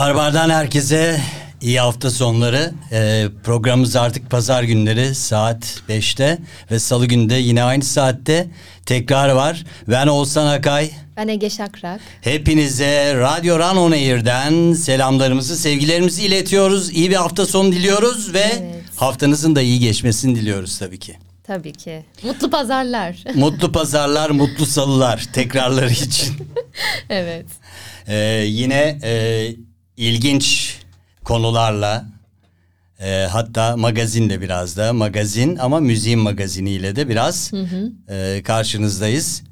Barbar'dan herkese iyi hafta sonları. Ee, programımız artık pazar günleri saat 5'te ve salı günde yine aynı saatte tekrar var. Ben Oğuzhan Akay. Ben Ege Şakrak. Hepinize Radyo Run On Air'den selamlarımızı, sevgilerimizi iletiyoruz. İyi bir hafta sonu diliyoruz ve Evet. haftanızın da iyi geçmesini diliyoruz tabii ki. Tabii ki. Mutlu pazarlar. Mutlu pazarlar, mutlu salılar tekrarları için. evet. Ee, yine e, ilginç konularla e, hatta magazinle biraz da magazin ama müziğin magaziniyle de biraz e, karşınızdayız.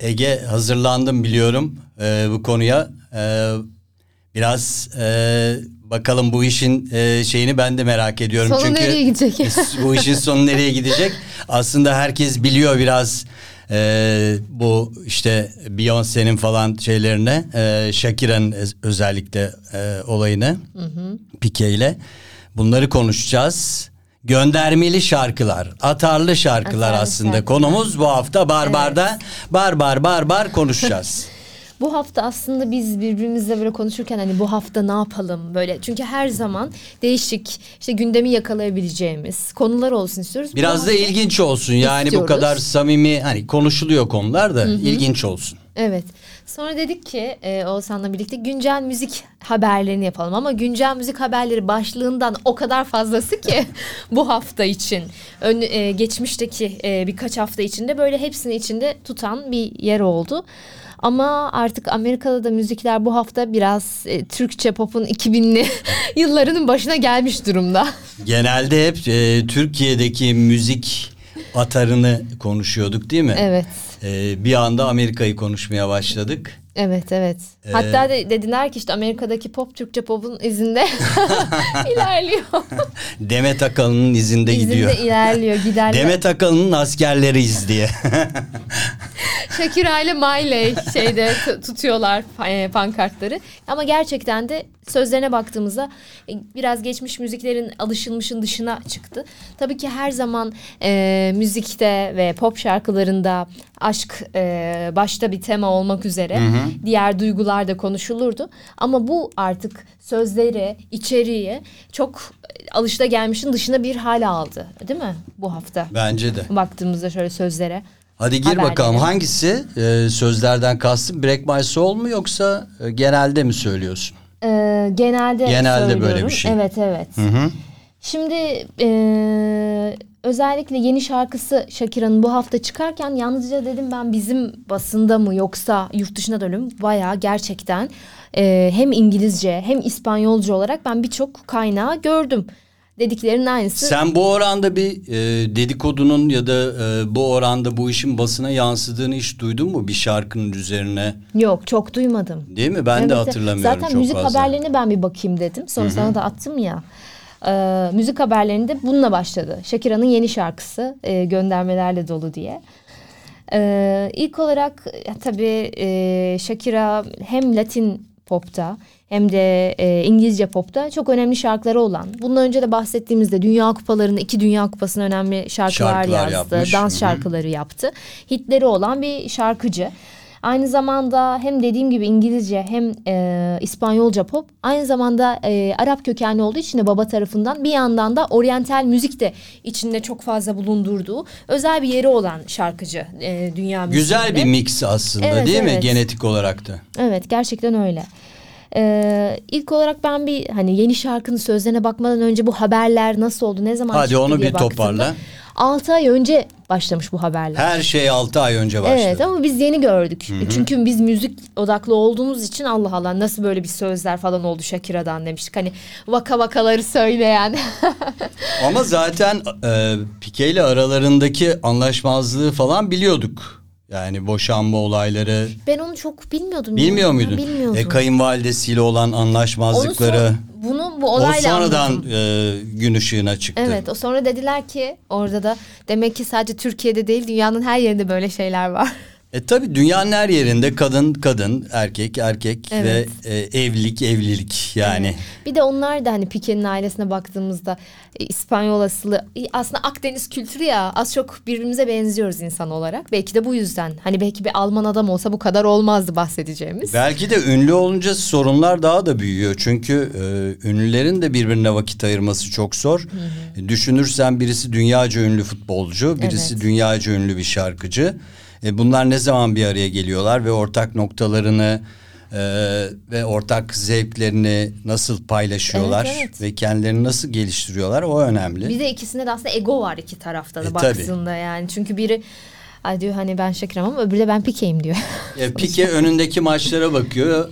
Ege hazırlandım biliyorum e, bu konuya. E, biraz e, bakalım bu işin e, şeyini ben de merak ediyorum. Sonu Çünkü nereye gidecek? bu işin sonu nereye gidecek? Aslında herkes biliyor biraz e, bu işte Beyoncé'nin falan şeylerine, e, Shakira'nın öz- özellikle e, olayını, Pique ile bunları konuşacağız. Göndermeli şarkılar, atarlı şarkılar Atarlı aslında şarkılar. konumuz bu hafta Barbar'da barbar barbar konuşacağız. Bu hafta aslında biz birbirimizle böyle konuşurken hani bu hafta ne yapalım böyle. Çünkü her zaman değişik işte gündemi yakalayabileceğimiz konular olsun istiyoruz. Bu Biraz da hafta- ilginç olsun yani bu İstiyoruz. kadar samimi hani konuşuluyor konular da ilginç olsun. Evet. Sonra dedik ki e, Oğuzhan'la birlikte güncel müzik haberlerini yapalım ama güncel müzik haberleri başlığından o kadar fazlası ki bu hafta için. Ön, e, geçmişteki e, birkaç hafta içinde böyle hepsini içinde tutan bir yer oldu. Ama artık Amerika'da da müzikler bu hafta biraz e, Türkçe pop'un 2000'li yıllarının başına gelmiş durumda. Genelde hep e, Türkiye'deki müzik atarını konuşuyorduk değil mi? Evet. E, bir anda Amerika'yı konuşmaya başladık. Evet evet. Ee, Hatta de, dediler ki işte Amerika'daki pop Türkçe pop'un izinde ilerliyor. Demet Akalın'ın izinde, İzinde gidiyor. ilerliyor giderler. Demet Akalın'ın askerleriyiz diye. Shakira ile Miley şeyde tutuyorlar e, pankartları. Ama gerçekten de sözlerine baktığımızda e, biraz geçmiş müziklerin alışılmışın dışına çıktı. Tabii ki her zaman e, müzikte ve pop şarkılarında aşk e, başta bir tema olmak üzere diğer duygular da konuşulurdu. Ama bu artık sözleri, içeriği çok e, alışta gelmişin dışına bir hal aldı. Değil mi bu hafta? Bence de. Baktığımızda şöyle sözlere. Hadi gir Haberleri. bakalım hangisi e, sözlerden kastın Break My Soul mu yoksa e, genelde mi söylüyorsun? Ee, genelde Genelde böyle söylüyorum. bir şey. Evet evet. Şimdi e, özellikle yeni şarkısı Shakira'nın bu hafta çıkarken yalnızca dedim ben bizim basında mı yoksa yurt öyle mi? Bayağı gerçekten e, hem İngilizce hem İspanyolca olarak ben birçok kaynağı gördüm. Dediklerinin aynısı. Sen bu oranda bir e, dedikodunun ya da e, bu oranda bu işin basına yansıdığını hiç duydun mu bir şarkının üzerine? Yok çok duymadım. Değil mi? Ben de Evet, hatırlamıyorum Zaten çok müzik fazla. haberlerine ben bir bakayım dedim. Sonra sana da attım ya. Ee, müzik haberlerinde bununla başladı. Shakira'nın yeni şarkısı e, göndermelerle dolu diye. Ee, ilk olarak e, tabii e, Shakira hem Latin popta hem de e, İngilizce popta çok önemli şarkıları olan. Bundan önce de bahsettiğimizde Dünya Kupalarında iki Dünya Kupası'na önemli şarkılar, Şarkılar yazdı. yapmış. Dans şarkıları yaptı. Hitleri olan bir şarkıcı. Aynı zamanda hem dediğim gibi İngilizce hem e, İspanyolca pop. Aynı zamanda e, Arap kökenli olduğu için de baba tarafından bir yandan da oryantal müzik de içinde çok fazla bulundurduğu özel bir yeri olan şarkıcı e, dünya müziğinde. Güzel bir mix aslında Evet, değil mi evet. genetik olarak da? Evet gerçekten öyle. Ee, ilk olarak ben bir hani yeni şarkının sözlerine bakmadan önce bu haberler nasıl oldu ne zaman Hadi çıktı onu diye bir baktığımda, toparla. 6 ay önce başlamış bu haberler. Her şey 6 ay önce başladı. Evet ama biz yeni gördük. Çünkü biz müzik odaklı olduğumuz için Allah Allah nasıl böyle bir sözler falan oldu Shakira'dan demiştik. Hani vaka vakaları söyleyen. Ama zaten e, Pike ile aralarındaki anlaşmazlığı falan biliyorduk. Yani boşanma olayları. ben onu çok bilmiyordum. Bilmiyor ya. muydun? Bilmiyordum. E, kayınvalidesiyle olan Onu anlaşmazlıkları. son- bunu bu o olayla sonradan anladım. e, gün ışığına çıktı. Evet o sonra dediler ki orada da demek ki sadece Türkiye'de değil dünyanın her yerinde böyle şeyler var. E tabi dünyanın her yerinde kadın kadın, erkek erkek Evet. ve e, evlilik evlilik yani. Bir de onlar da hani Pike'nin ailesine baktığımızda e, İspanyol asıllı e, aslında Akdeniz kültürü ya az çok birbirimize benziyoruz insan olarak. Belki de bu yüzden hani belki bir Alman adam olsa bu kadar olmazdı bahsedeceğimiz. Belki de ünlü olunca sorunlar daha da büyüyor. Çünkü e, ünlülerin de birbirine vakit ayırması çok zor. E, Düşünürsen birisi dünyaca ünlü futbolcu, birisi Evet. dünyaca ünlü bir şarkıcı. E, bunlar ne zaman bir araya geliyorlar ve ortak noktalarını e, ve ortak zevklerini nasıl paylaşıyorlar Evet, evet. ve kendilerini nasıl geliştiriyorlar o önemli. Bir de ikisinde de aslında ego var iki tarafta da E, tabii. baktığında yani. Çünkü biri Ay diyor hani ben Shakira'm ama öbürü de ben Pike'yim diyor. E, Pike önündeki maçlara bakıyor.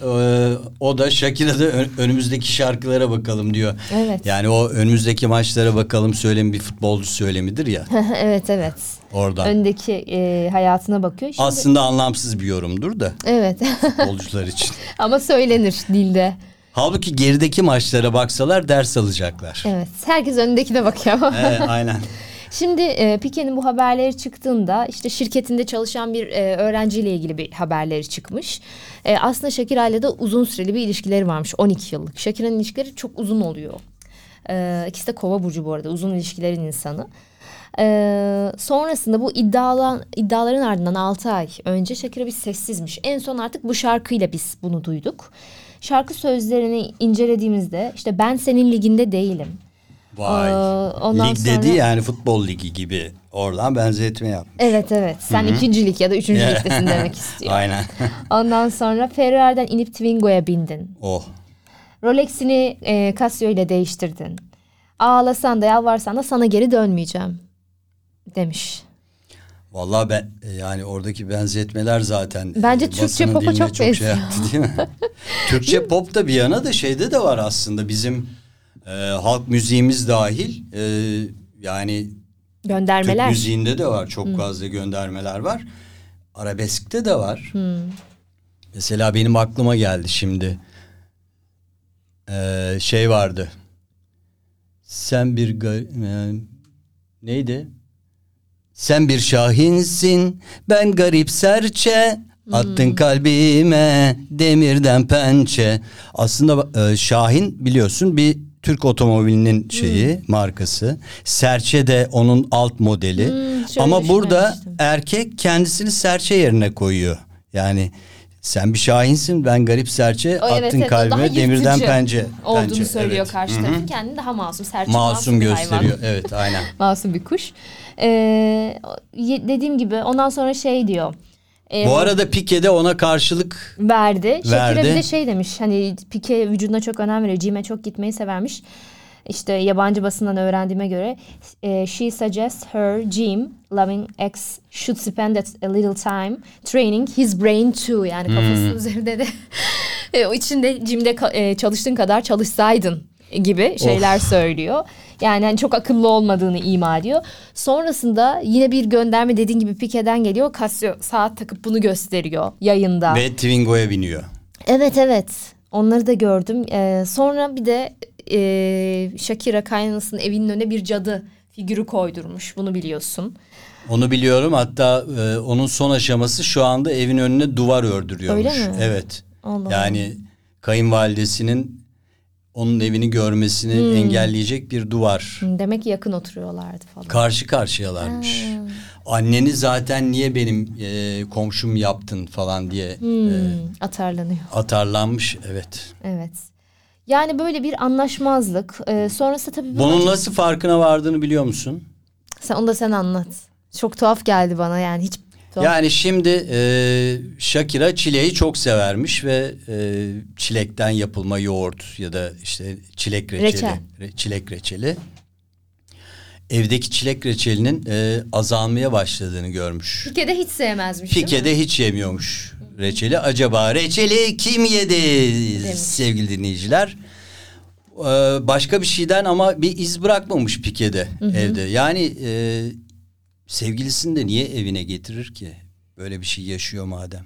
E, o da Shakira da ön- önümüzdeki şarkılara bakalım diyor. Evet. Yani o önümüzdeki maçlara bakalım söylemi bir futbolcu söylemidir ya evet evet. oradan. Öndeki e, hayatına bakıyor. Şimdi, Aslında anlamsız bir yorumdur da Evet futbolcular için. ama söylenir dilde. Halbuki gerideki maçlara baksalar ders alacaklar. Evet herkes önündekine bakıyor. Evet, aynen. Şimdi e, Pike'nin bu haberleri çıktığında işte şirketinde çalışan bir e, öğrenciyle ilgili bir haberleri çıkmış. E, aslında Shakira ile de uzun süreli bir ilişkileri varmış 12 yıllık. Shakira'nın ilişkileri çok uzun oluyor. E, ikisi de kova burcu bu arada uzun ilişkilerin insanı. E, sonrasında bu iddialan, iddiaların ardından 6 ay önce Shakira bir sessizmiş. En son artık bu şarkıyla biz bunu duyduk. Şarkı sözlerini incelediğimizde işte ben senin liginde değilim. Vay. Ee, ondan Lig sonra- dedi yani futbol ligi gibi. Oradan benzetme yap. Evet evet. Sen ikincilik ya da üçüncülüktesin demek istiyor. Aynen. Ondan sonra Ferrari'den inip Twingo'ya bindin. oh. Rolex'ini e, Casio ile değiştirdin. Ağlasan da yalvarsan da sana geri dönmeyeceğim demiş. Vallahi ben e, yani oradaki benzetmeler zaten Bence e, Türkçe basının pop'a diline çok benziyor. yaptı değil mi? Türkçe pop da bir yana da şeyde de var aslında bizim e, halk müziğimiz dahil e, yani Türk Göndermeler. müziğinde de var çok fazla göndermeler var. Arabeskte de var. Mesela benim aklıma geldi şimdi. Ee, şey vardı. Sen bir e, neydi? Sen bir şahinsin, ben garip serçe. Attın kalbime demirden pençe. Aslında e, Şahin biliyorsun bir Türk otomobilinin şeyi, markası. Serçe de onun alt modeli. Hmm, Ama burada erkek kendisini serçe yerine koyuyor. Yani sen bir şahinsin ben garip serçe O, attın evet, kalbime demirden pence. Olduğunu pençe. söylüyor Evet. karşı tarafın. Kendini daha masum. Serçe Masum hayvan. gösteriyor. Evet aynen. masum bir kuş. Ee, dediğim gibi ondan sonra şey diyor. Ee, Bu arada Pike de ona karşılık verdi. Shakira Verdi. bir de şey demiş hani Pique vücuduna çok önem veriyor. Gym'e çok gitmeyi severmiş. İşte yabancı basından öğrendiğime göre e, she suggests her gym loving ex should spend a little time training his brain too. Yani kafası Hmm. üzerinde de e, o içinde ka- e, çalıştığın kadar çalışsaydın gibi şeyler söylüyor. Yani hani çok akıllı olmadığını ima ediyor. Sonrasında yine bir gönderme dediğin gibi Pique'den geliyor. Casio saat takıp bunu gösteriyor yayında. ve Twingo'ya biniyor. Evet evet. Onları da gördüm. Ee, sonra bir de e, Shakira kaynanasının evinin önüne bir cadı figürü koydurmuş. Bunu biliyorsun. Onu biliyorum hatta e, onun son aşaması şu anda evin önüne duvar ördürüyormuş. Öyle mi? Evet. Allah yani kayınvalidesinin onun evini görmesini engelleyecek bir duvar. Demek ki yakın oturuyorlardı falan. Karşı karşıyalarmış. Anneni zaten niye benim e, komşum yaptın falan diye Hmm, e, atarlanıyor. atarlanmış. Evet. Evet. Yani böyle bir anlaşmazlık. Ee, sonrası tabii bu- Bunun nasıl farkına vardığını biliyor musun? Sen, onu da sen anlat. Çok tuhaf geldi bana yani hiç Yani şimdi e, Shakira çileği çok severmiş ve e, çilekten yapılma yoğurt ya da işte çilek reçeli, Reçel. re- çilek reçeli. Evdeki çilek reçelinin e, azalmaya başladığını görmüş. Pike de hiç sevmezmiş değil mi? Pike de hiç yemiyormuş reçeli. Acaba reçeli kim yedi sevgili dinleyiciler? Ee, başka bir şeyden ama bir iz bırakmamış Pike'de evde. Yani e, sevgilisini de niye evine getirir ki? Böyle bir şey yaşıyor madem.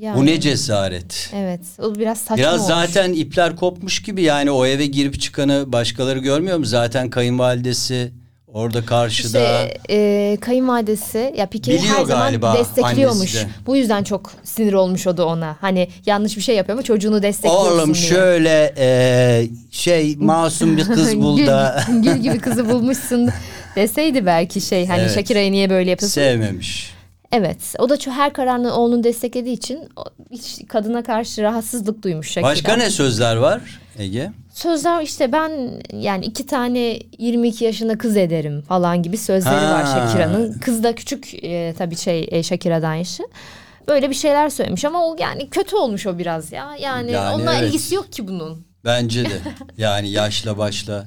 Yani, Bu ne cesaret. Evet o biraz saçma Biraz olmuş. zaten ipler kopmuş gibi yani o eve girip çıkanı başkaları görmüyor mu? Zaten kayınvalidesi orada karşıda. İşte e, kayınvalidesi ya Pike'yi her zaman destekliyormuş. de. Bu yüzden çok sinir olmuş o da ona. Hani yanlış bir şey yapıyor ama çocuğunu destekliyorsun Oğlum diye. şöyle e, şey masum bir kız bul da Gül, gül gibi kızı bulmuşsun deseydi belki şey hani Evet. Shakira'yı niye böyle yapıyorsun? sevmemiş. Evet. O da ço- her kararını oğlunu desteklediği için hiç kadına karşı rahatsızlık duymuş Shakira. Başka ne sözler var Ege? Sözler işte ben yani iki tane 22 yaşında kız ederim falan gibi sözleri Ha. var Shakira'nın. Kız da küçük e, tabii şey e, Shakira'dan yaşı. Böyle bir şeyler söylemiş ama o yani kötü olmuş o biraz ya. Yani, Yani onunla evet. ilgisi yok ki bunun. Bence de. Yani yaşla başla.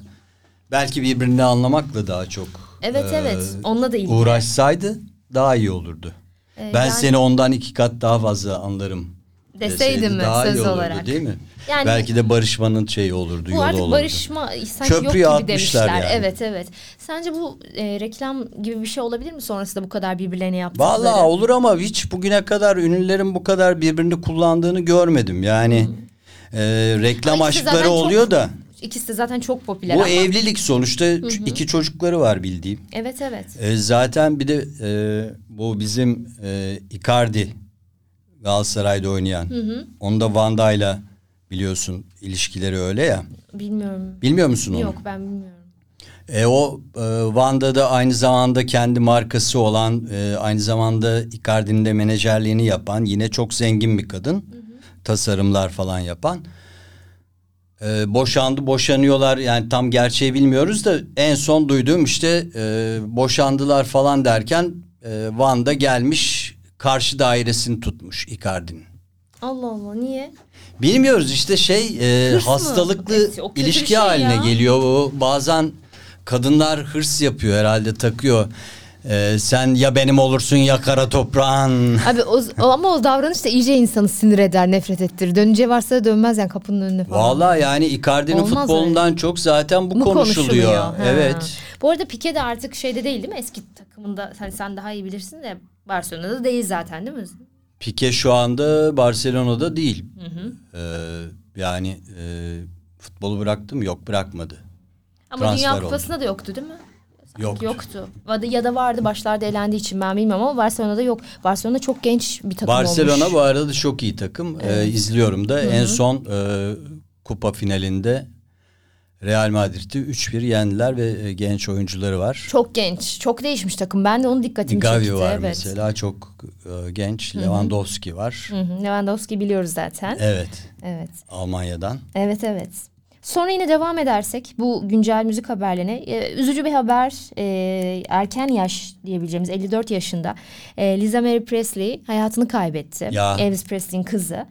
Belki birbirini anlamakla daha çok. Evet e, evet. Onunla da ilgili. Uğraşsaydı daha iyi olurdu. Ee, ben yani seni ondan iki kat daha fazla anlarım. Deseydim deseydi mi daha iyi söz olurdu, olarak? Değil mi? Yani- Belki de barışmanın şeyi olurdu, Bu yolu artık olurdu. barışma sanki yok Köprüyü gibi atmışlar demişler. yani. Evet evet. Sence bu e, reklam gibi bir şey olabilir mi sonrasında bu kadar birbirlerine yaptıkları? Vallahi olur ama hiç bugüne kadar ünlülerin bu kadar birbirini kullandığını görmedim. Yani e, reklam ikisi aşkları zaten çok oluyor da İkisi de zaten çok popüler bu ama. evlilik sonuçta ç- iki çocukları var bildiğim. Evet evet. E, zaten bir de e, bu bizim e, Icardi Galatasaray'da oynayan. Onda Vanda'yla biliyorsun ilişkileri öyle ya. Bilmiyorum. Bilmiyor musun onu? Yok ben bilmiyorum. E, o e, Vanda'da aynı zamanda kendi markası olan, e, aynı zamanda Icardi'nin de menajerliğini yapan, yine çok zengin bir kadın. Tasarımlar falan yapan. E, boşandı, boşanıyorlar. Yani tam gerçeği bilmiyoruz da en son duyduğum işte e, boşandılar falan derken e, Vanda gelmiş karşı dairesini tutmuş Icardi'nin. Allah Allah niye? Bilmiyoruz işte şey e, Hırs hastalıklı Evet, ilişki şey haline ya. geliyor. O bazen kadınlar hırs yapıyor herhalde takıyor. E, sen ya benim olursun ya kara toprağın. Abi o, ama o davranış da iyice insanı sinir eder, nefret ettirir. Döneceği varsa da dönmez yani kapının önüne falan. Vallahi yani Icardi'nin Olmaz futbolundan çok zaten bu, Bu konuşuluyor. Ha. Evet. Bu arada Pique de artık şeyde değil değil mi? Eski takımında hani sen daha iyi bilirsin de Barcelona'da değil zaten değil mi? Pique şu anda Barcelona'da değil. E, yani e, futbolu bıraktım yok bırakmadı. Ama Transfer Dünya oldu. Kupası'nda da yoktu değil mi? Yoktu. Yoktu. Ya da- vardı başlarda elendiği için ben bilmiyorum ama Barcelona'da yok. Barcelona çok genç bir takım Barcelona olmuş. bu arada çok iyi takım. Ee, izliyorum da en son e, kupa finalinde Real Madrid'i 3-1 yendiler ve e, genç oyuncuları var. Çok genç. Çok değişmiş takım. Ben de onun dikkatimi Gavi çekti. var evet. mesela çok e, genç. Lewandowski var. Hı hı. Lewandowski biliyoruz zaten. Evet. Evet. Almanya'dan. Evet evet. Sonra yine devam edersek bu güncel müzik haberlerine e, üzücü bir haber e, erken yaş diyebileceğimiz 54 yaşında e, Lisa Mary Presley hayatını kaybetti. Ya. Elvis Presley'in kızı.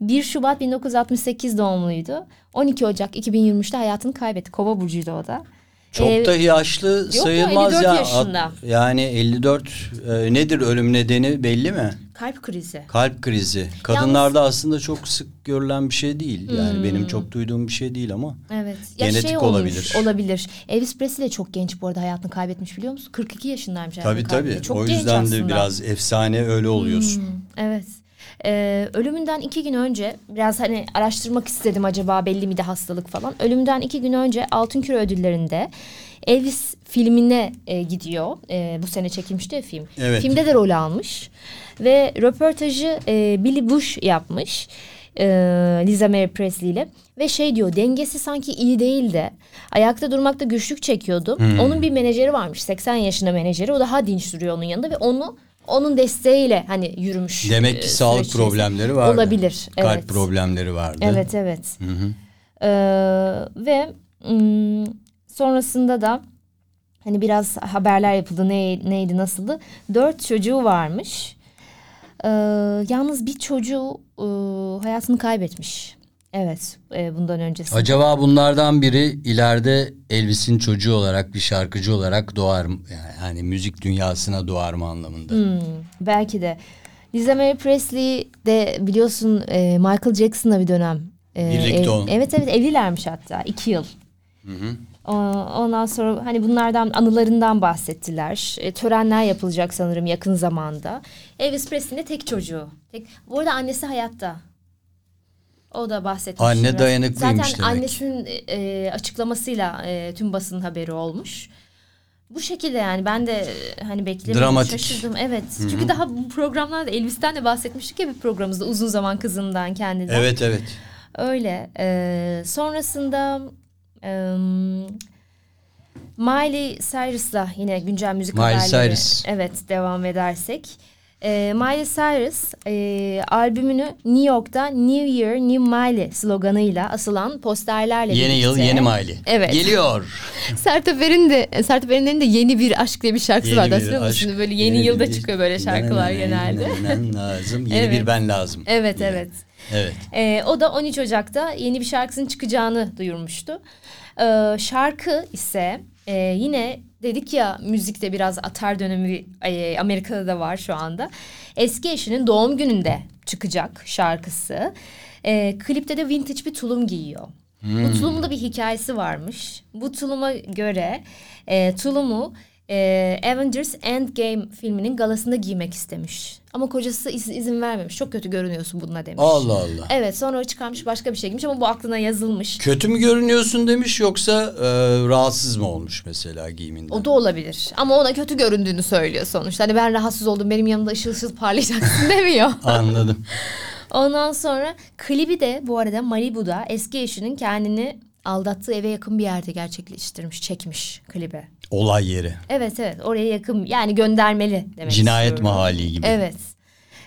1 Şubat 1968 doğumluydu. 12 Ocak 2023'te hayatını kaybetti. Kova burcuydu o da. Çok Ee, da yaşlı yok, sayılmaz 54 ya. yaşında. At- Yani 54 e, nedir ölüm nedeni belli mi? Kalp krizi. Kalp krizi. Kadınlarda aslında çok sık görülen bir şey değil. Yani benim çok duyduğum bir şey değil ama. Evet. Genetik olmuş, olabilir. Olabilir. Elvis Presley de çok genç bu arada hayatını kaybetmiş biliyor musun? 42 yaşındaymış Tabii tabii. Çok o genç yüzden de aslında. Hmm. biraz efsane öyle oluyorsun. Evet. Ee, ölümünden iki gün önce biraz hani araştırmak istedim acaba belli miydi hastalık falan. Ölümünden iki gün önce Altın Küre ödüllerinde Elvis filmine e, gidiyor. E, bu sene çekilmişti ya film. Evet. Filmde de rol almış ve röportajı e, Billy Bush yapmış. e, Liza Mary Presley ile ve şey diyor dengesi sanki iyi değil de ayakta durmakta güçlük çekiyordu. Hmm. Onun bir menajeri varmış 80 yaşında menajeri o daha dinç duruyor onun yanında ve onu onun desteğiyle hani yürümüş. Demek e, ki sağlık süreç içerisinde. problemleri vardı. Olabilir. Kalp evet. problemleri vardı. Evet evet. Ee, ve sonrasında da hani biraz haberler yapıldı ne, neydi nasıldı. Dört çocuğu varmış. Ee, yalnız bir çocuğu e, hayatını kaybetmiş. Evet e, bundan öncesi. Acaba bunlardan biri ileride Elvis'in çocuğu olarak bir şarkıcı olarak doğar mı? Yani, yani müzik dünyasına doğar mı anlamında? Hmm, belki de. Liza Mary Presley de biliyorsun e, Michael Jackson'la bir dönem. e, Birlikte ev-. Evet evet evlilermiş hatta iki yıl. O- Ondan sonra hani bunlardan anılarından bahsettiler. E, törenler yapılacak sanırım yakın zamanda. Elvis Presley'in de tek çocuğu. Tek, bu arada annesi hayatta. O da bahsetmiş. Anne biraz. dayanıklıymış Zaten demek. annesinin e, açıklamasıyla e, tüm basın haberi olmuş. Bu şekilde yani ben de e, hani beklemedim Dramatik. şaşırdım. Evet çünkü daha bu programlarda Elvis'ten de bahsetmiştik ya bir programımızda uzun zaman kızından kendinden. Evet evet. Öyle. Ee, sonrasında em, Miley Cyrus'la yine güncel müzik Miley haberleri. Cyrus. Evet devam edersek. Ee, Miley Cyrus e, albümünü New York'ta New Year New Miley sloganıyla asılan posterlerle Yeni birlikte. yıl yeni Miley. Evet. Geliyor. Sertab Erener'in de Sertab Erener'in de yeni bir aşk diye bir şarkısı Yeni vardı hatırlıyor musun? Böyle yeni, yılda bir- çıkıyor böyle şarkılar genelde. Ben lazım. Yeni Evet. bir ben lazım. Evet Yine. evet. Evet. Ee, o da 13 Ocak'ta yeni bir şarkısının çıkacağını duyurmuştu. Ee, şarkı ise e, yine dedik ya müzikte biraz atar dönemi e, Amerika'da da var şu anda. Eski eşinin doğum gününde çıkacak şarkısı. Ee, klipte de vintage bir tulum giyiyor. Bu tulumun da bir hikayesi varmış. Bu tuluma göre e, tulumu e, Avengers Endgame filminin galasında giymek istemiş. Ama kocası iz- izin vermemiş. Çok kötü görünüyorsun bununla demiş. Allah Allah. Evet sonra o çıkarmış başka bir şey giymiş ama bu aklına yazılmış. Kötü mü görünüyorsun demiş yoksa e, rahatsız mı olmuş mesela giyiminden? O da olabilir. Ama ona kötü göründüğünü söylüyor sonuçta. Hani ben rahatsız oldum benim yanımda ışıl ışıl parlayacaksın demiyor. Anladım. Ondan sonra klibi de bu arada Malibu'da eski eşinin kendini aldattığı eve yakın bir yerde gerçekleştirmiş, çekmiş klibi. Olay yeri. Evet evet oraya yakın yani göndermeli demek Cinayet istiyorum. mahalli gibi. Evet.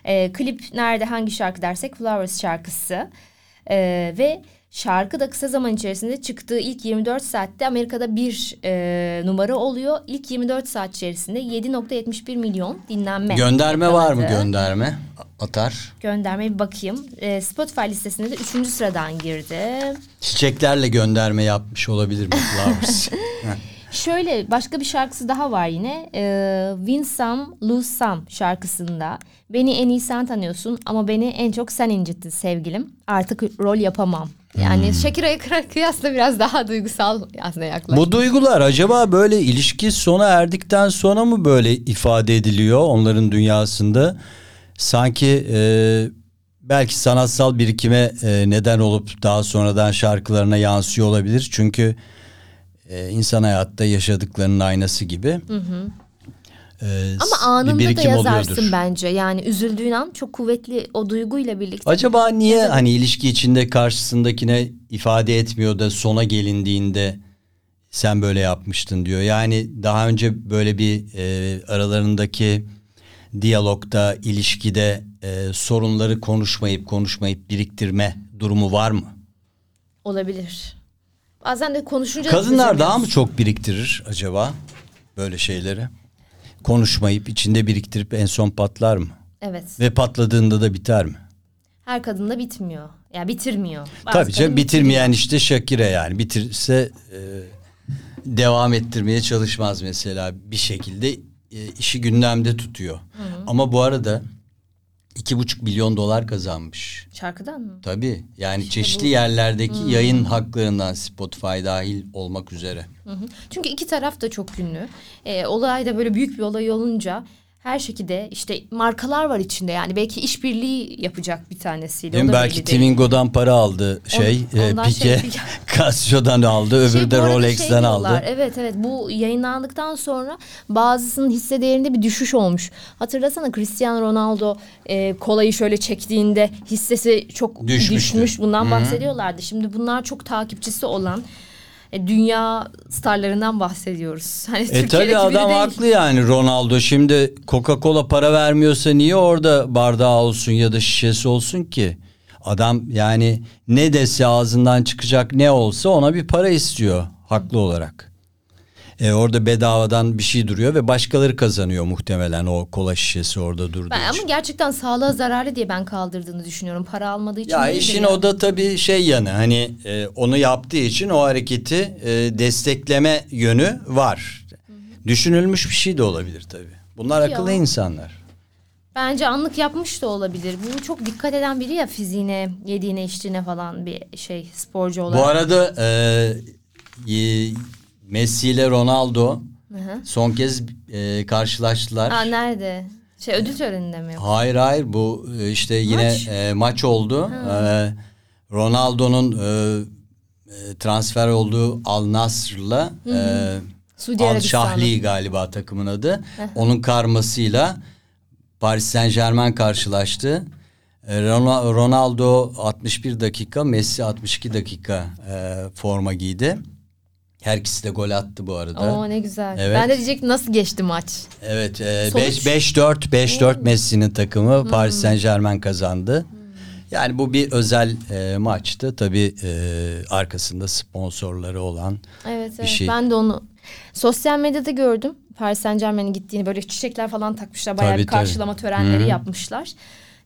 Ee, klip nerede hangi şarkı dersek Flowers şarkısı. Ee, ve şarkı da kısa zaman içerisinde çıktığı ilk 24 saatte Amerika'da bir e, numara oluyor. İlk 24 saat içerisinde 7.71 milyon dinlenme. Gönderme var mı yakaladı. gönderme? Atar. Gönderme bir bakayım. Ee, Spotify listesinde de 3. sıradan girdi. Çiçeklerle gönderme yapmış olabilir mi Flowers? Şöyle başka bir şarkısı daha var yine. Ee, Win Some, Lose Some şarkısında. Beni en iyi sen tanıyorsun ama beni en çok sen incittin sevgilim. Artık rol yapamam. Yani Hmm. Shakira'ya kıyasla biraz daha duygusal aslında yaklaşık. Bu duygular acaba böyle ilişki sona erdikten sonra mı böyle ifade ediliyor onların dünyasında? Sanki e, belki sanatsal birikime e, neden olup daha sonradan şarkılarına yansıyor olabilir. Çünkü e, insan hayatta yaşadıklarının aynası gibi. E, Ama bir anında da birikim yazarsın oluyordur. bence. Yani üzüldüğün an çok kuvvetli o duyguyla birlikte. Acaba niye hani ilişki içinde karşısındakine ifade etmiyor da sona gelindiğinde sen böyle yapmıştın diyor. Yani daha önce böyle bir e, aralarındaki diyalogda, ilişkide e, sorunları konuşmayıp konuşmayıp biriktirme durumu var mı? Olabilir. Bazen de konuşunca Kadınlar daha mı çok biriktirir acaba böyle şeyleri? Konuşmayıp içinde biriktirip en son patlar mı? Evet. Ve patladığında da biter mi? Her kadında bitmiyor. Yani bitirmiyor. Bazı Tabii canım bitirmeyen işte Shakira yani bitirse e, devam ettirmeye çalışmaz mesela bir şekilde e, işi gündemde tutuyor. Ama bu arada iki buçuk milyon dolar kazanmış. Şarkıdan mı? Tabii yani çeşitli yerlerdeki yayın haklarından Spotify dahil olmak üzere. Hı hı. Çünkü iki taraf da çok ünlü. Ee, olay da böyle büyük bir olay olunca her şekilde işte markalar var içinde yani belki işbirliği yapacak bir tanesiyle. Da Belki. Twingo'dan para aldı şey, On- e, Pike, şey. Casio'dan aldı, öbürü Şey, de Rolex'ten şey aldı. Evet evet bu yayınlandıktan sonra bazısının hisse değerinde bir düşüş olmuş. Hatırlasana Cristiano Ronaldo e, kolayı şöyle çektiğinde hissesi çok Düşmüştü. düşmüş. Bundan bahsediyorlardı. Şimdi bunlar çok takipçisi olan e, dünya starlarından bahsediyoruz. Hani E Türkiye'deki tabi biri adam değil. haklı yani Ronaldo şimdi Coca-Cola para vermiyorsa niye orada bardağı olsun ya da şişesi olsun ki? Adam yani ne dese ağzından çıkacak ne olsa ona bir para istiyor haklı olarak. E orada bedavadan bir şey duruyor ve başkaları kazanıyor muhtemelen o kola şişesi orada durduğu Ben, için. ama gerçekten sağlığa zararlı diye ben kaldırdığını düşünüyorum. Para almadığı için Ya işin o da tabii şey yanı hani e, onu yaptığı için o hareketi e, destekleme yönü var. Düşünülmüş bir şey de olabilir tabii. Bunlar Ya. akıllı insanlar. Bence anlık yapmış da olabilir. Bu çok dikkat eden biri ya fiziğine, yediğine, içtiğine falan bir şey sporcu olarak. Bu arada e, Messi ile Ronaldo Hı hı. son kez e, karşılaştılar. Aa, nerede? Şey ödül töreninde mi? yoksa? Hayır hayır bu e, işte yine Maç. e, maç oldu. E, Ronaldo'nun e, e, transfer olduğu Al Nassr'la e, Al. Şahli galiba takımın adı. Onun karmasıyla Paris Saint Germain karşılaştı. E, Rona- Ronaldo 61 dakika, Messi 62 dakika e, forma giydi. Her ikisi de gol attı bu arada. Oo ne güzel. Evet. Ben de diyecektim nasıl geçti maç? Evet, e, Sonuç? 5-4 5-4 Messi'nin takımı Paris Saint Germain kazandı. Yani bu bir özel e, maçtı. Tabii e, arkasında sponsorları olan Evet, bir evet. şey. Ben de onu sosyal medyada gördüm. Paris Saint Germain'in gittiğini böyle çiçekler falan takmışlar. Bayağı Tabii, bir karşılama tabii. törenleri Hı-hı. yapmışlar.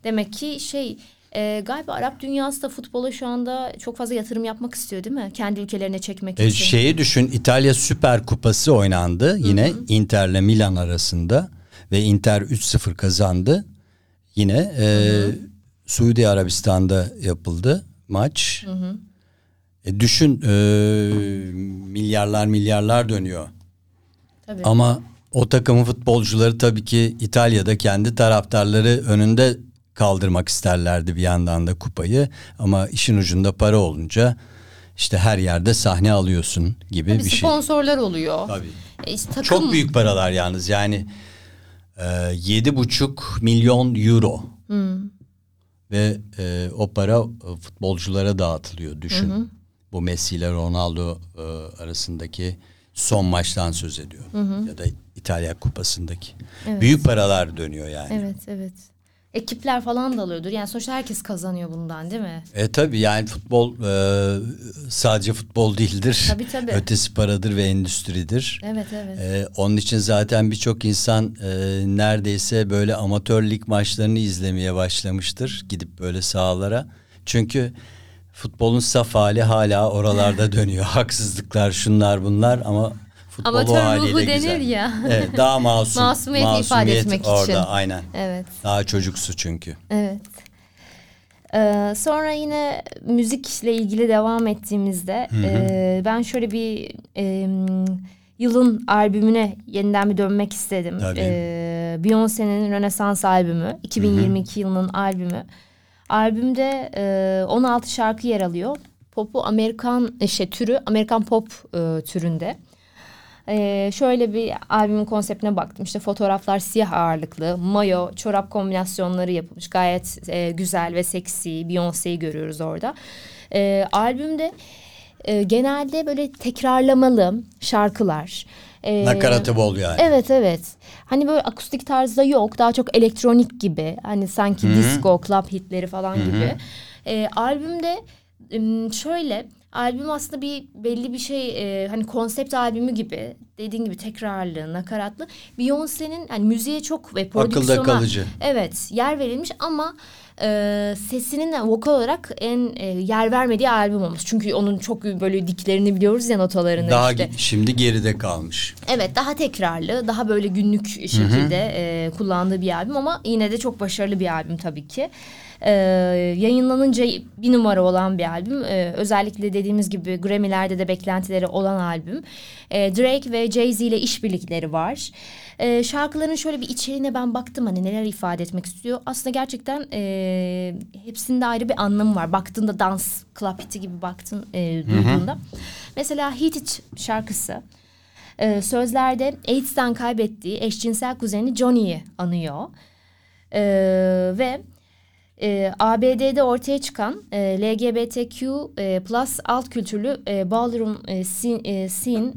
Demek ki şey e, galiba Arap dünyası da futbola şu anda çok fazla yatırım yapmak istiyor değil mi? Kendi ülkelerine çekmek E, için. şeyi düşün İtalya Süper Kupası oynandı yine Inter'le Milan arasında ve Inter 3-0 kazandı. Yine e, Suudi Arabistan'da yapıldı maç. E, düşün e, milyarlar milyarlar dönüyor. Tabii. Ama o takımın futbolcuları tabii ki İtalya'da kendi taraftarları önünde kaldırmak isterlerdi bir yandan da kupayı. Ama işin ucunda para olunca işte her yerde sahne alıyorsun gibi Tabii bir şey. sponsorlar oluyor. Tabii. E, işte takım, Çok büyük paralar yalnız yani e, yedi buçuk milyon euro. Ve e, o para e, futbolculara dağıtılıyor düşün. Bu Messi ile Ronaldo e, arasındaki son maçtan söz ediyorum. Ya da İtalya Kupası'ndaki. Büyük paralar dönüyor yani. Evet evet. Ekipler falan da alıyordur. Yani sonuçta herkes kazanıyor bundan değil mi? E tabii yani futbol e, sadece futbol değildir. Tabii, tabii. Ötesi paradır ve endüstridir. Evet evet. E, onun için zaten birçok insan e, neredeyse böyle amatör lig maçlarını izlemeye başlamıştır. Gidip böyle sahalara. Çünkü futbolun saf hali hala oralarda dönüyor. Haksızlıklar şunlar bunlar ama futbol o Amatör haliyle ruhu güzel. denir ya. Evet, daha masum. Masumiyeti ifade etmek için. orada aynen. Evet. Daha çocuksu çünkü. Evet. Ee, sonra yine müzikle ilgili devam ettiğimizde e, ben şöyle bir e, yılın albümüne yeniden bir dönmek istedim. Tabii. Ee, Beyoncé'nin Rönesans albümü 2022 yılının albümü. Albümde e, 16 şarkı yer alıyor. Popu Amerikan e, şey türü Amerikan pop e, türünde. Ee, şöyle bir albümün konseptine baktım. İşte fotoğraflar siyah ağırlıklı, mayo, çorap kombinasyonları yapılmış. Gayet e, güzel ve seksi. Beyoncé'yi görüyoruz orada. Ee, albümde e, genelde böyle tekrarlamalı şarkılar. Ee, Nakaratı bol yani. Evet evet. Hani böyle akustik tarzda yok. Daha çok elektronik gibi. Hani sanki disco, club hitleri falan gibi. Ee, albümde şöyle albüm aslında bir belli bir şey e, hani konsept albümü gibi dediğin gibi tekrarlı, nakaratlı. Beyoncé'nin hani müziğe çok ve prodüksiyona kalıcı. evet yer verilmiş ama e, sesinin vokal olarak en e, yer vermediği albüm olmuş. Çünkü onun çok böyle diklerini biliyoruz ya notalarını Daha işte. şimdi geride kalmış. Evet daha tekrarlı, daha böyle günlük şekilde e, kullandığı bir albüm ama yine de çok başarılı bir albüm tabii ki. Ee, yayınlanınca bir numara olan bir albüm. Ee, özellikle dediğimiz gibi Grammy'lerde de beklentileri olan albüm. Ee, Drake ve Jay-Z ile işbirlikleri var. Ee, şarkıların şöyle bir içeriğine ben baktım hani neler ifade etmek istiyor. Aslında gerçekten e, hepsinde ayrı bir anlamı var. Baktığında dans, club hiti gibi baktın e, duyduğunda. Mesela Hit It şarkısı. Ee, sözlerde AIDS'ten kaybettiği eşcinsel kuzeni Johnny'yi anıyor. Ee, ve e, ABD'de ortaya çıkan e, LGBTQ e, plus alt kültürlü e, ballroom e, scene, e, scene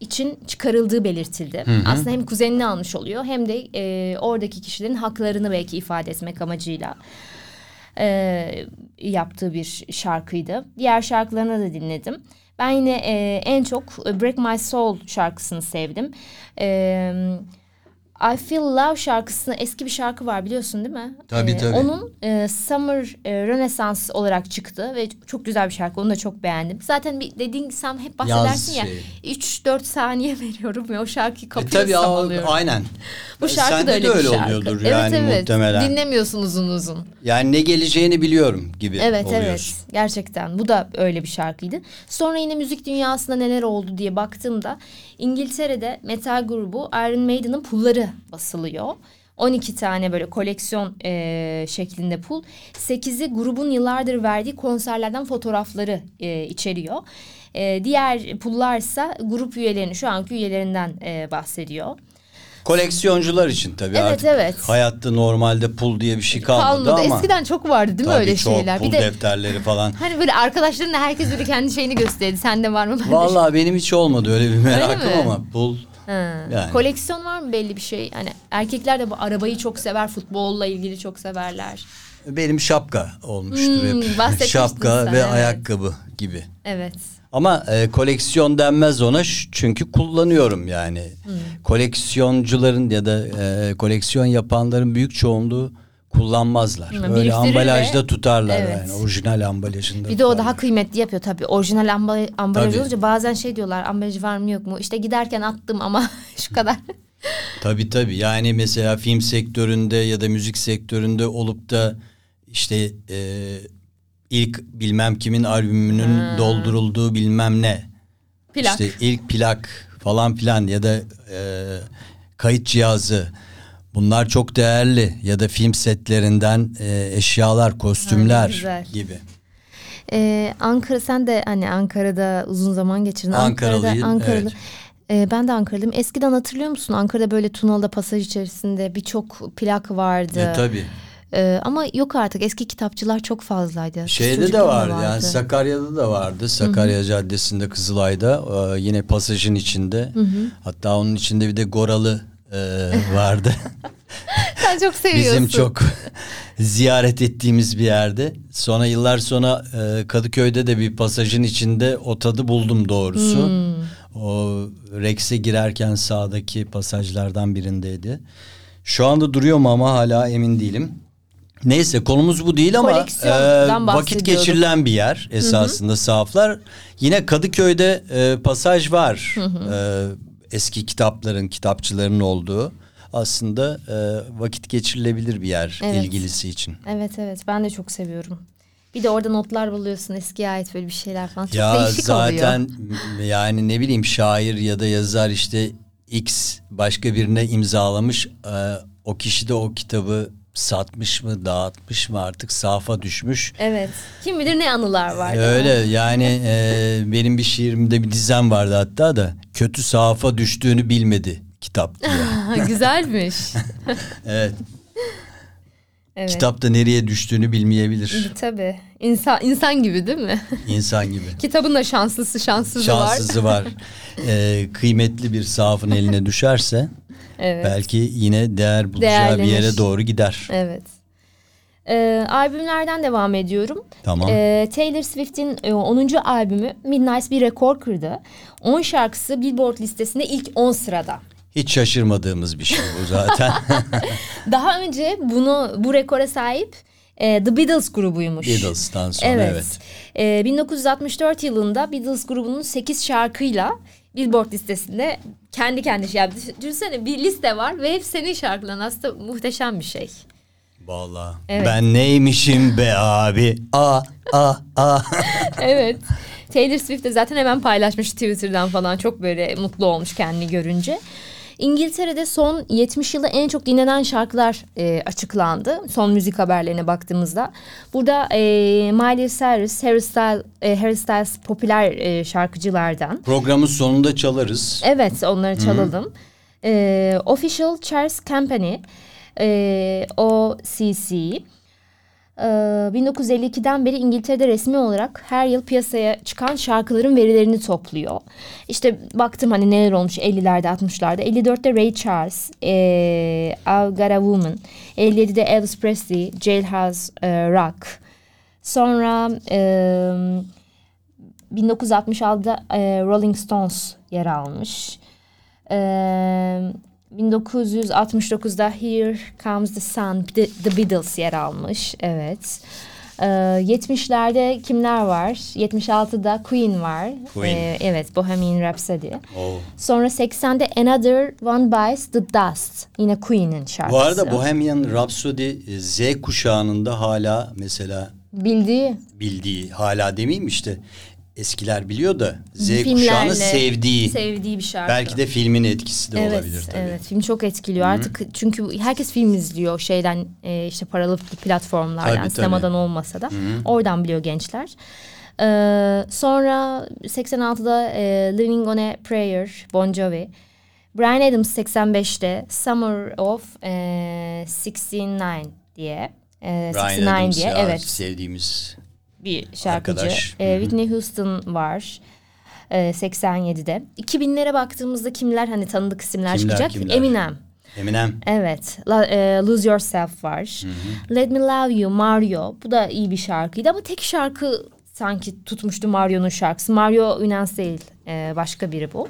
için çıkarıldığı belirtildi. Aslında hem kuzenini almış oluyor hem de e, oradaki kişilerin haklarını belki ifade etmek amacıyla e, yaptığı bir şarkıydı. Diğer şarkılarını da dinledim. Ben yine e, en çok Break My Soul şarkısını sevdim. E, I Feel Love şarkısını eski bir şarkı var biliyorsun değil mi? Tabii, E, tabii. Onun e, Summer e, Renaissance olarak çıktı ve çok güzel bir şarkı. Onu da çok beğendim. Zaten bir dediğin sen hep bahsedersin ya. şey. 3-4 saniye veriyorum ve o şarkıyı E, kapıyorsam tabii o- alıyorum. aynen. Bu şarkı Sende da öyle de bir öyle şarkı. oluyordur evet, yani evet. muhtemelen. Dinlemiyorsun uzun uzun. Yani ne geleceğini biliyorum gibi Evet oluyor. evet gerçekten bu da öyle bir şarkıydı. Sonra yine müzik dünyasında neler oldu diye baktığımda İngiltere'de metal grubu Iron Maiden'ın pulları basılıyor. 12 tane böyle koleksiyon e, şeklinde pul. 8'i grubun yıllardır verdiği konserlerden fotoğrafları e, içeriyor. E, diğer pullarsa grup üyelerinin şu anki üyelerinden e, bahsediyor. Koleksiyoncular için tabii Evet, artık evet. hayatta normalde pul diye bir şey kalmadı, Kalmadı. ama. Eskiden çok vardı değil mi tabii öyle çok şeyler? pul Bir de defterleri falan. hani böyle arkadaşlarınla herkes böyle kendi şeyini gösterdi. Sende var mı? Bende Vallahi benim hiç olmadı öyle bir merakım mi? ama pul Ha. Yani. Koleksiyon var mı belli bir şey? Hani erkekler de bu arabayı çok sever, futbolla ilgili çok severler. benim şapka olmuştur Hmm, hep. Şapka sen, ve evet. ayakkabı gibi. Evet. Ama e, koleksiyon denmez ona çünkü kullanıyorum yani. Hmm. Koleksiyoncuların ya da e, koleksiyon yapanların büyük çoğunluğu kullanmazlar. Hmm, Öyle biriktirir ambalajda tutarlar Evet. yani orijinal ambalajında. Bir de o daha kıymetli yapıyor tabii. Orijinal amba- ambalaj Tabii. olunca bazen şey diyorlar ambalaj var mı yok mu? İşte giderken attım ama şu kadar. Tabii tabii yani mesela film sektöründe ya da müzik sektöründe olup da işte e, ilk bilmem kimin albümünün doldurulduğu bilmem ne. Plak. İşte ilk plak falan filan ya da e, kayıt cihazı. Bunlar çok değerli ya da film setlerinden e, eşyalar, kostümler güzel. gibi. Ee, Ankara sen de hani Ankara'da uzun zaman geçirdin. Ankara'da, evet. Ee, ben de Ankaralıyım. Eskiden hatırlıyor musun? Ankara'da böyle Tunalı'da pasaj içerisinde birçok plak vardı. E, tabii. Ee, ama yok artık eski kitapçılar çok fazlaydı. Şeyde de çocukken vardı, yani Sakarya'da da vardı. Sakarya Caddesi'nde Kızılay'da e, yine pasajın içinde. Hatta onun içinde bir de Goralı e, vardı. Sen çok seviyorsun. Bizim çok ziyaret ettiğimiz bir yerde. Sonra yıllar sonra e, Kadıköy'de de bir pasajın içinde o tadı buldum doğrusu. Hmm. O Rex'e girerken sağdaki pasajlardan birindeydi. Şu anda duruyor mu ama hala emin değilim. Neyse konumuz bu değil ama e, vakit geçirilen bir yer esasında sahaflar. Yine Kadıköy'de e, pasaj var. E, eski kitapların, kitapçıların olduğu. Aslında e, vakit geçirilebilir bir yer Evet. ilgilisi için. Evet evet ben de çok seviyorum. Bir de orada notlar buluyorsun eskiye ait böyle bir şeyler falan. Çok ya değişik zaten oluyor. yani ne bileyim şair ya da yazar işte X başka birine imzalamış. e, o kişi de o kitabı satmış mı, dağıtmış mı artık safa düşmüş. Evet. Kim bilir ne anılar var. değil mi? Öyle yani e, benim bir şiirimde bir dizem vardı hatta da kötü sahafa düştüğünü bilmedi kitap diye. Güzelmiş. evet. Evet. Kitap da nereye düştüğünü bilmeyebilir Tabii. İnsan, insan gibi değil mi? insan gibi. Kitabın da şanslısı şanssızı var. Şanssızı var. E, kıymetli bir sahafın eline düşerse Evet. belki yine değer bulacağı bir Değerlenir. yere doğru gider. Evet. Ee, albümlerden devam ediyorum. Tamam. Ee, Taylor Swift'in e, 10. albümü Midnight bir rekor kırdı. 10 şarkısı Billboard listesinde ilk 10 sırada. Hiç şaşırmadığımız bir şey bu zaten. Daha önce bunu bu rekora sahip e, The Beatles grubuymuş. Beatles'tan sonra Evet. evet. Ee, 1964 yılında Beatles grubunun 8 şarkıyla Billboard listesinde kendi kendi şey yaptı. Düşünsene bir liste var ve hep senin şarkıların aslında muhteşem bir şey. Vallahi. Evet. Ben neymişim be abi? A a a. evet. Taylor Swift de zaten hemen paylaşmış Twitter'dan falan çok böyle mutlu olmuş kendini görünce. İngiltere'de son 70 yılda en çok dinlenen şarkılar e, açıklandı. Son müzik haberlerine baktığımızda. Burada e, Miley Cyrus, Harry Styles, e, Harry Styles popüler e, şarkıcılardan. Programın sonunda çalarız. Evet onları çalalım. E, Official Charts Company, e, OCC. E, 1952'den beri İngiltere'de resmi olarak her yıl piyasaya çıkan şarkıların verilerini topluyor. İşte baktım hani neler olmuş 50'lerde 60'larda. 54'te Ray Charles, e, I've Got a Woman. 57'de Elvis Presley, Jailhouse e, Rock. Sonra e, 1966'da e, Rolling Stones yer almış. E, 1969'da Here Comes the Sun, The, Beatles yer almış. Evet. E, 70'lerde kimler var? 76'da Queen var. Queen. E, evet, Bohemian Rhapsody. Oo. Sonra 80'de Another One Bites the Dust. Yine Queen'in şarkısı. Bu arada Bohemian Rhapsody e, Z kuşağının da hala mesela Bildiği bildiği hala demeyeyim işte eskiler biliyor da Z filmlerle kuşağının sevdiği. sevdiği bir şarkı. Belki de filmin etkisi de evet, olabilir tabii. Evet, film çok etkiliyor artık çünkü herkes film izliyor şeyden e, işte paralı platformlardan, Tabii, tabii. sinemadan olmasa da oradan biliyor gençler. Ee, sonra 86'da e, Living on a Prayer, Bon Jovi. Brian Adams 85'te Summer of e, 69 diye. E, Brian 69 Adams diye ya, evet sevdiğimiz. Bir şarkıcı. Arkadaş. Ee, Whitney Houston var. Ee, 87'de. 2000'lere baktığımızda kimler hani tanıdık isimler Kimler, çıkacak? kimler? Eminem. Eminem. Evet. La- e, Lose Yourself var. Let Me Love You, Mario. Bu da iyi bir şarkıydı ama tek şarkı sanki tutmuştu Mario'nun şarkısı. Mario Ünans değil. e, başka biri bu.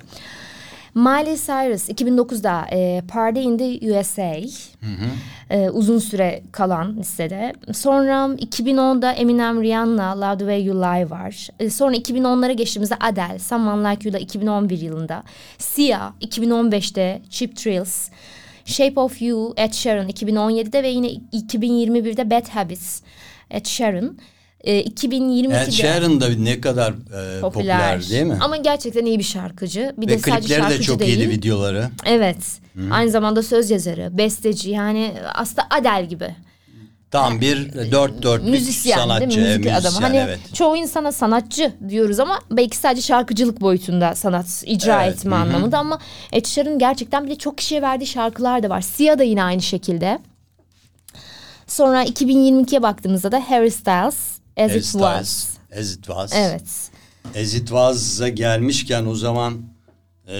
Miley Cyrus 2009'da e, Party in the USA e, uzun süre kalan listede. Sonra 2010'da Eminem Rihanna Love the Way You Lie var. E, sonra 2010'lara geçtiğimizde Adele Someone Like You'da 2011 yılında. Sia 2015'te Cheap Thrills. Shape of You Ed Sheeran 2017'de ve yine 2021'de Bad Habits Ed Sheeran. E, 2022'de Ed Sheeran da ne kadar e, popüler. değil mi? Ama gerçekten iyi bir şarkıcı. Bir Ve de sadece klipleri de şarkıcı çok değil. iyiydi videoları. Evet. Aynı zamanda söz yazarı, besteci yani aslında Adele gibi. Tam bir dört dörtlük Müzisyen sanatçı. değil mi? Müzik müzisyen, adamı. Hani evet. çoğu insana sanatçı diyoruz ama belki sadece şarkıcılık boyutunda sanat icra Evet, etme anlamında ama Ed Sheeran'ın gerçekten bir de çok kişiye verdiği şarkılar da var. Sia da yine aynı şekilde. Sonra 2022'ye baktığımızda da Harry Styles As, As It Was. As It Was. Evet. As It Was'a gelmişken o zaman e,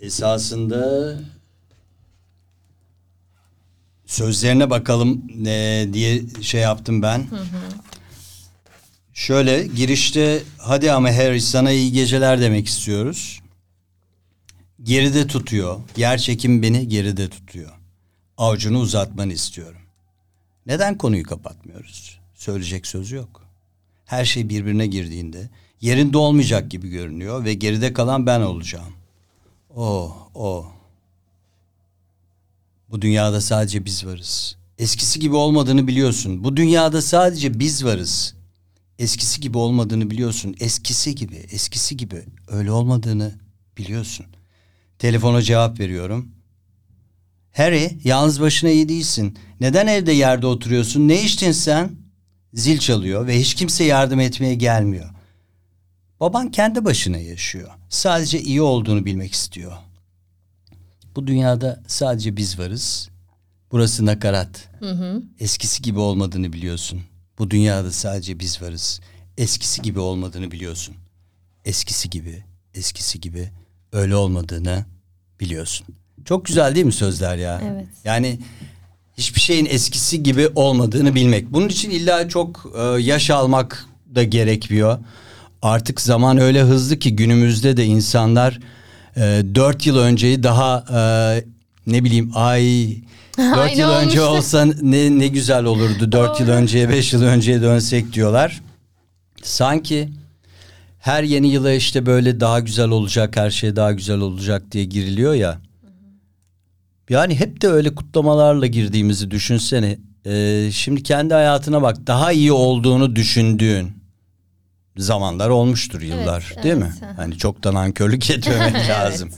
esasında sözlerine bakalım ne diye şey yaptım ben. Şöyle girişte hadi ama Harry sana iyi geceler demek istiyoruz. Geride tutuyor. Yer çekim beni geride tutuyor. Avucunu uzatmanı istiyorum. Neden konuyu kapatmıyoruz? Söyleyecek söz yok. Her şey birbirine girdiğinde yerinde olmayacak gibi görünüyor ve geride kalan ben olacağım. O, o. Bu dünyada sadece biz varız. Eskisi gibi olmadığını biliyorsun. Bu dünyada sadece biz varız. Eskisi gibi olmadığını biliyorsun. Eskisi gibi, eskisi gibi öyle olmadığını biliyorsun. Telefona cevap veriyorum. Harry, yalnız başına iyi değilsin. Neden evde yerde oturuyorsun? Ne içtin sen? Zil çalıyor ve hiç kimse yardım etmeye gelmiyor. Baban kendi başına yaşıyor. Sadece iyi olduğunu bilmek istiyor. Bu dünyada sadece biz varız. Burası nakarat. Eskisi gibi olmadığını biliyorsun. Bu dünyada sadece biz varız. Eskisi gibi olmadığını biliyorsun. Eskisi gibi, eskisi gibi öyle olmadığını biliyorsun. Çok güzel değil mi sözler ya? Evet. Yani hiçbir şeyin eskisi gibi olmadığını bilmek. Bunun için illa çok e, yaş almak da gerekmiyor. Artık zaman öyle hızlı ki günümüzde de insanlar e, 4 yıl önceyi daha e, ne bileyim ay 4 Ay, ne yıl önce olmuştu? olsa ne ne güzel olurdu. 4 yıl önceye 5 yıl önceye dönsek diyorlar. Sanki her yeni yıla işte böyle daha güzel olacak, her şey daha güzel olacak diye giriliyor ya. Yani hep de öyle kutlamalarla girdiğimizi düşünsene. Ee, şimdi kendi hayatına bak daha iyi olduğunu düşündüğün zamanlar olmuştur yıllar Evet, değil evet, mi? Hani çok da nankörlük etmemek lazım.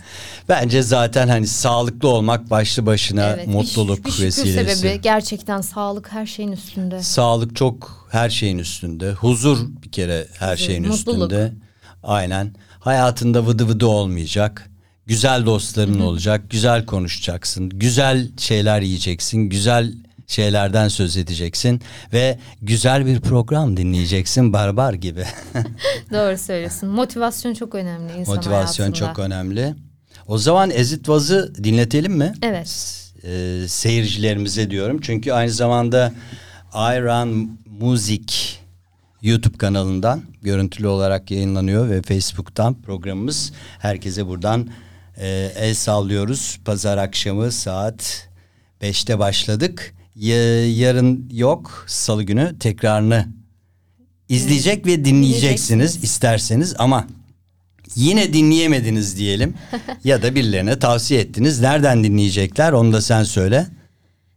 Bence zaten hani sağlıklı olmak başlı başına Evet, bir- mutluluk bir şükür vesilesi. sebebi gerçekten sağlık her şeyin üstünde. Sağlık çok her şeyin üstünde. Huzur bir kere her Huzur, şeyin mutluluk. üstünde. Aynen. Hayatında vıdı vıdı olmayacak. Güzel dostların olacak. Güzel konuşacaksın. Güzel şeyler yiyeceksin. Güzel şeylerden söz edeceksin ve güzel bir program dinleyeceksin barbar gibi. Doğru söylüyorsun. Motivasyon çok önemli insan Motivasyon hayatında. çok önemli. O zaman Ezit Vaz'ı dinletelim mi? Evet. e, seyircilerimize diyorum. Çünkü aynı zamanda Iron Music YouTube kanalından görüntülü olarak yayınlanıyor ve Facebook'tan programımız. Herkese buradan e, el sallıyoruz. Pazar akşamı saat 5'te başladık. Ya- yarın yok. Salı günü tekrarını izleyecek ve dinleyeceksiniz Dinleyeceksiniz. isterseniz ama Yine dinleyemediniz diyelim ya da birilerine tavsiye ettiniz. Nereden dinleyecekler onu da sen söyle.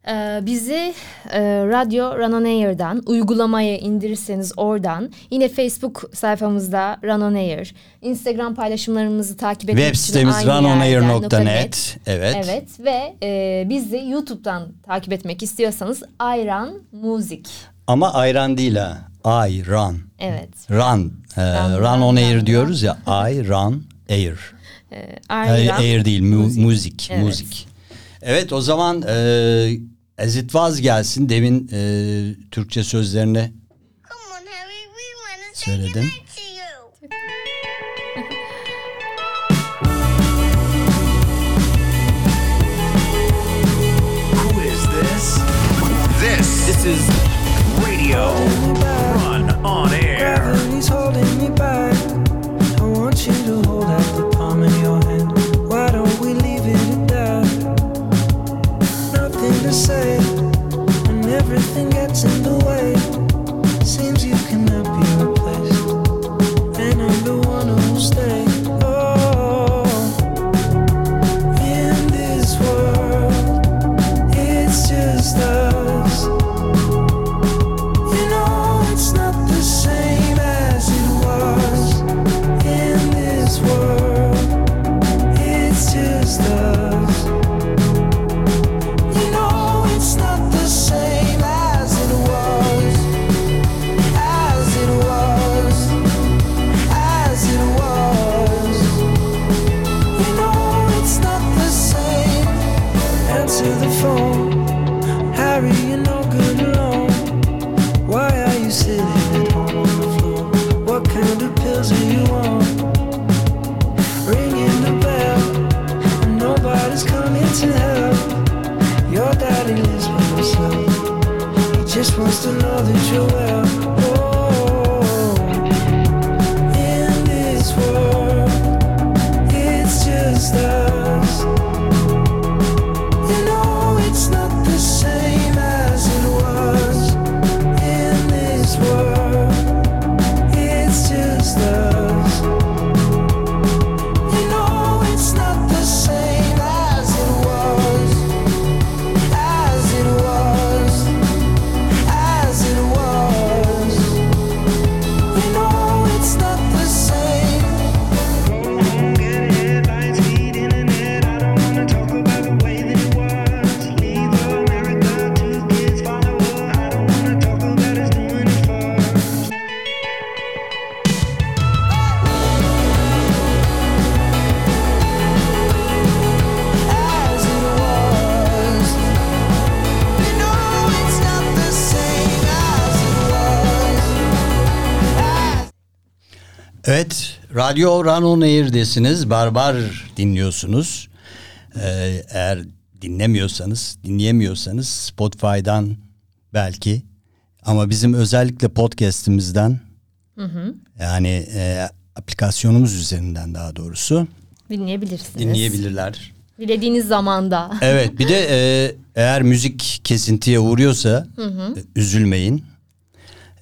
Ee, bizi e, Radyo Run On Air'dan uygulamayı indirirseniz oradan yine Facebook sayfamızda Run On Air, Instagram paylaşımlarımızı takip etmek Web sitemiz runonair.net. Evet. Evet ve e, bizi YouTube'dan takip etmek istiyorsanız Ayran Music. Ama ayran değil ha. Run. Evet. Run. Ee, Run, run, on air run. diyoruz ya. Run air. Ee, Ayran air değil mu- Music. müzik. Evet. Müzik. Evet o zaman e, Ezit Vaz gelsin. Demin e, Türkçe sözlerini Söyledim. This is Radio say, and everything gets in the way. Radyo Run On Air'desiniz. Barbar dinliyorsunuz. Ee, eğer dinlemiyorsanız, dinleyemiyorsanız Spotify'dan belki ama bizim özellikle podcast'imizden yani e, aplikasyonumuz üzerinden daha doğrusu Dinleyebilirsiniz. dinleyebilirler. Dilediğiniz zamanda. Evet bir de e, eğer müzik kesintiye uğruyorsa e, üzülmeyin.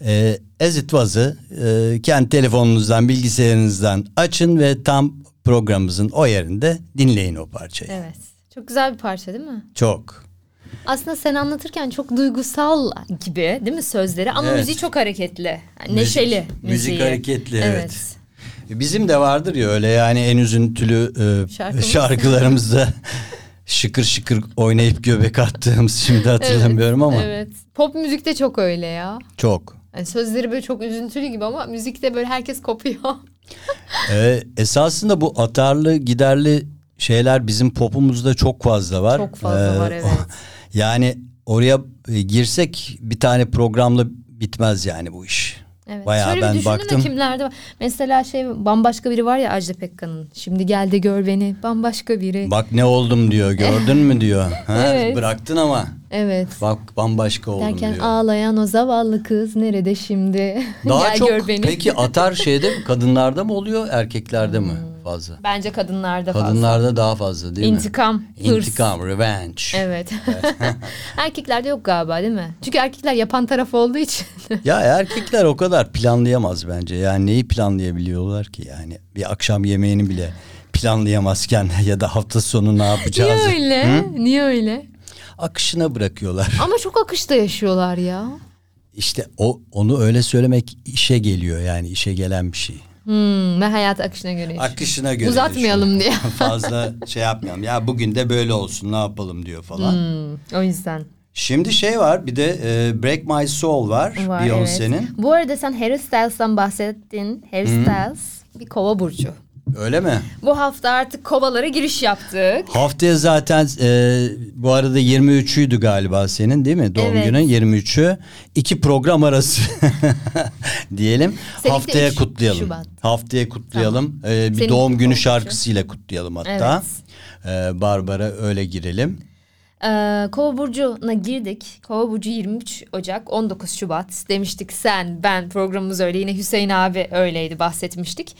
E, As It Was'ı e, kendi telefonunuzdan bilgisayarınızdan açın ve tam programımızın o yerinde dinleyin o parçayı. Evet. Çok güzel bir parça değil mi? Çok. Aslında sen anlatırken çok duygusal gibi değil mi sözleri ama Evet. müziği çok hareketli. Yani neşeli. müzik müziği. hareketli, evet. Bizim de vardır ya öyle yani en üzüntülü e, Şarkımız. şarkılarımızda şıkır şıkır oynayıp göbek attığımız şimdi hatırlamıyorum ama Evet. Pop müzikte çok öyle ya. çok. Yani sözleri böyle çok üzüntülü gibi ama müzikte böyle herkes kopuyor. Ee, esasında bu atarlı giderli şeyler bizim popumuzda çok fazla var. Çok fazla var, evet. Yani oraya e, girsek bir tane programla bitmez yani bu iş. Evet. Bayağı Şöyle ben bir baktım. kimlerde var. Mesela şey bambaşka biri var ya Ajda Pekkan'ın. Şimdi gel de gör beni bambaşka biri. Bak ne oldum diyor gördün mü diyor. Ha, Evet. Bıraktın ama Evet. bak bambaşka oldum Derken diyor. ağlayan o zavallı kız nerede şimdi? Daha gel çok gör beni. peki atar şeyde mi kadınlarda mı oluyor erkeklerde mi fazla? Bence kadınlarda fazla. Kadınlarda daha fazla değil mi? İntikam, hırs. İntikam, revenge. Evet. Erkeklerde yok galiba değil mi? Çünkü erkekler yapan taraf olduğu için. Ya erkekler o kadar planlayamaz bence. Yani neyi planlayabiliyorlar ki yani? Bir akşam yemeğini bile planlayamazken ya da hafta sonu ne Niye yapacağız? öyle? Niye öyle? Akışına bırakıyorlar. Ama çok akışta yaşıyorlar ya. İşte o onu öyle söylemek işe geliyor yani işe gelen bir şey. Hmm, ve hayat akışına göre. Akışına göre. Uzatmayalım diye. Fazla şey yapmayalım. Ya bugün de böyle olsun ne yapalım diyor falan. Hmm, o yüzden. Şimdi şey var bir de e, Break My Soul var, Var, Beyoncé'nin. evet. Bu arada sen Harry Styles'tan bahsettin. Harry Styles bir kova burcu. Öyle mi? Bu hafta artık kovalara giriş yaptık. Haftaya zaten e, bu arada 23'üydü galiba senin değil mi? Doğum Evet. günün 23'ü. İki program arası diyelim. Seninki Haftaya üç kutlayalım. Şubat. Haftaya kutlayalım. E, bir Seninki doğum günü şarkısıyla kutlayalım hatta. E, Barbara öyle girelim. Ee, Kova burcuna girdik. Kova burcu 23 Ocak 19 Şubat demiştik sen ben programımız öyle yine Hüseyin abi öyleydi bahsetmiştik.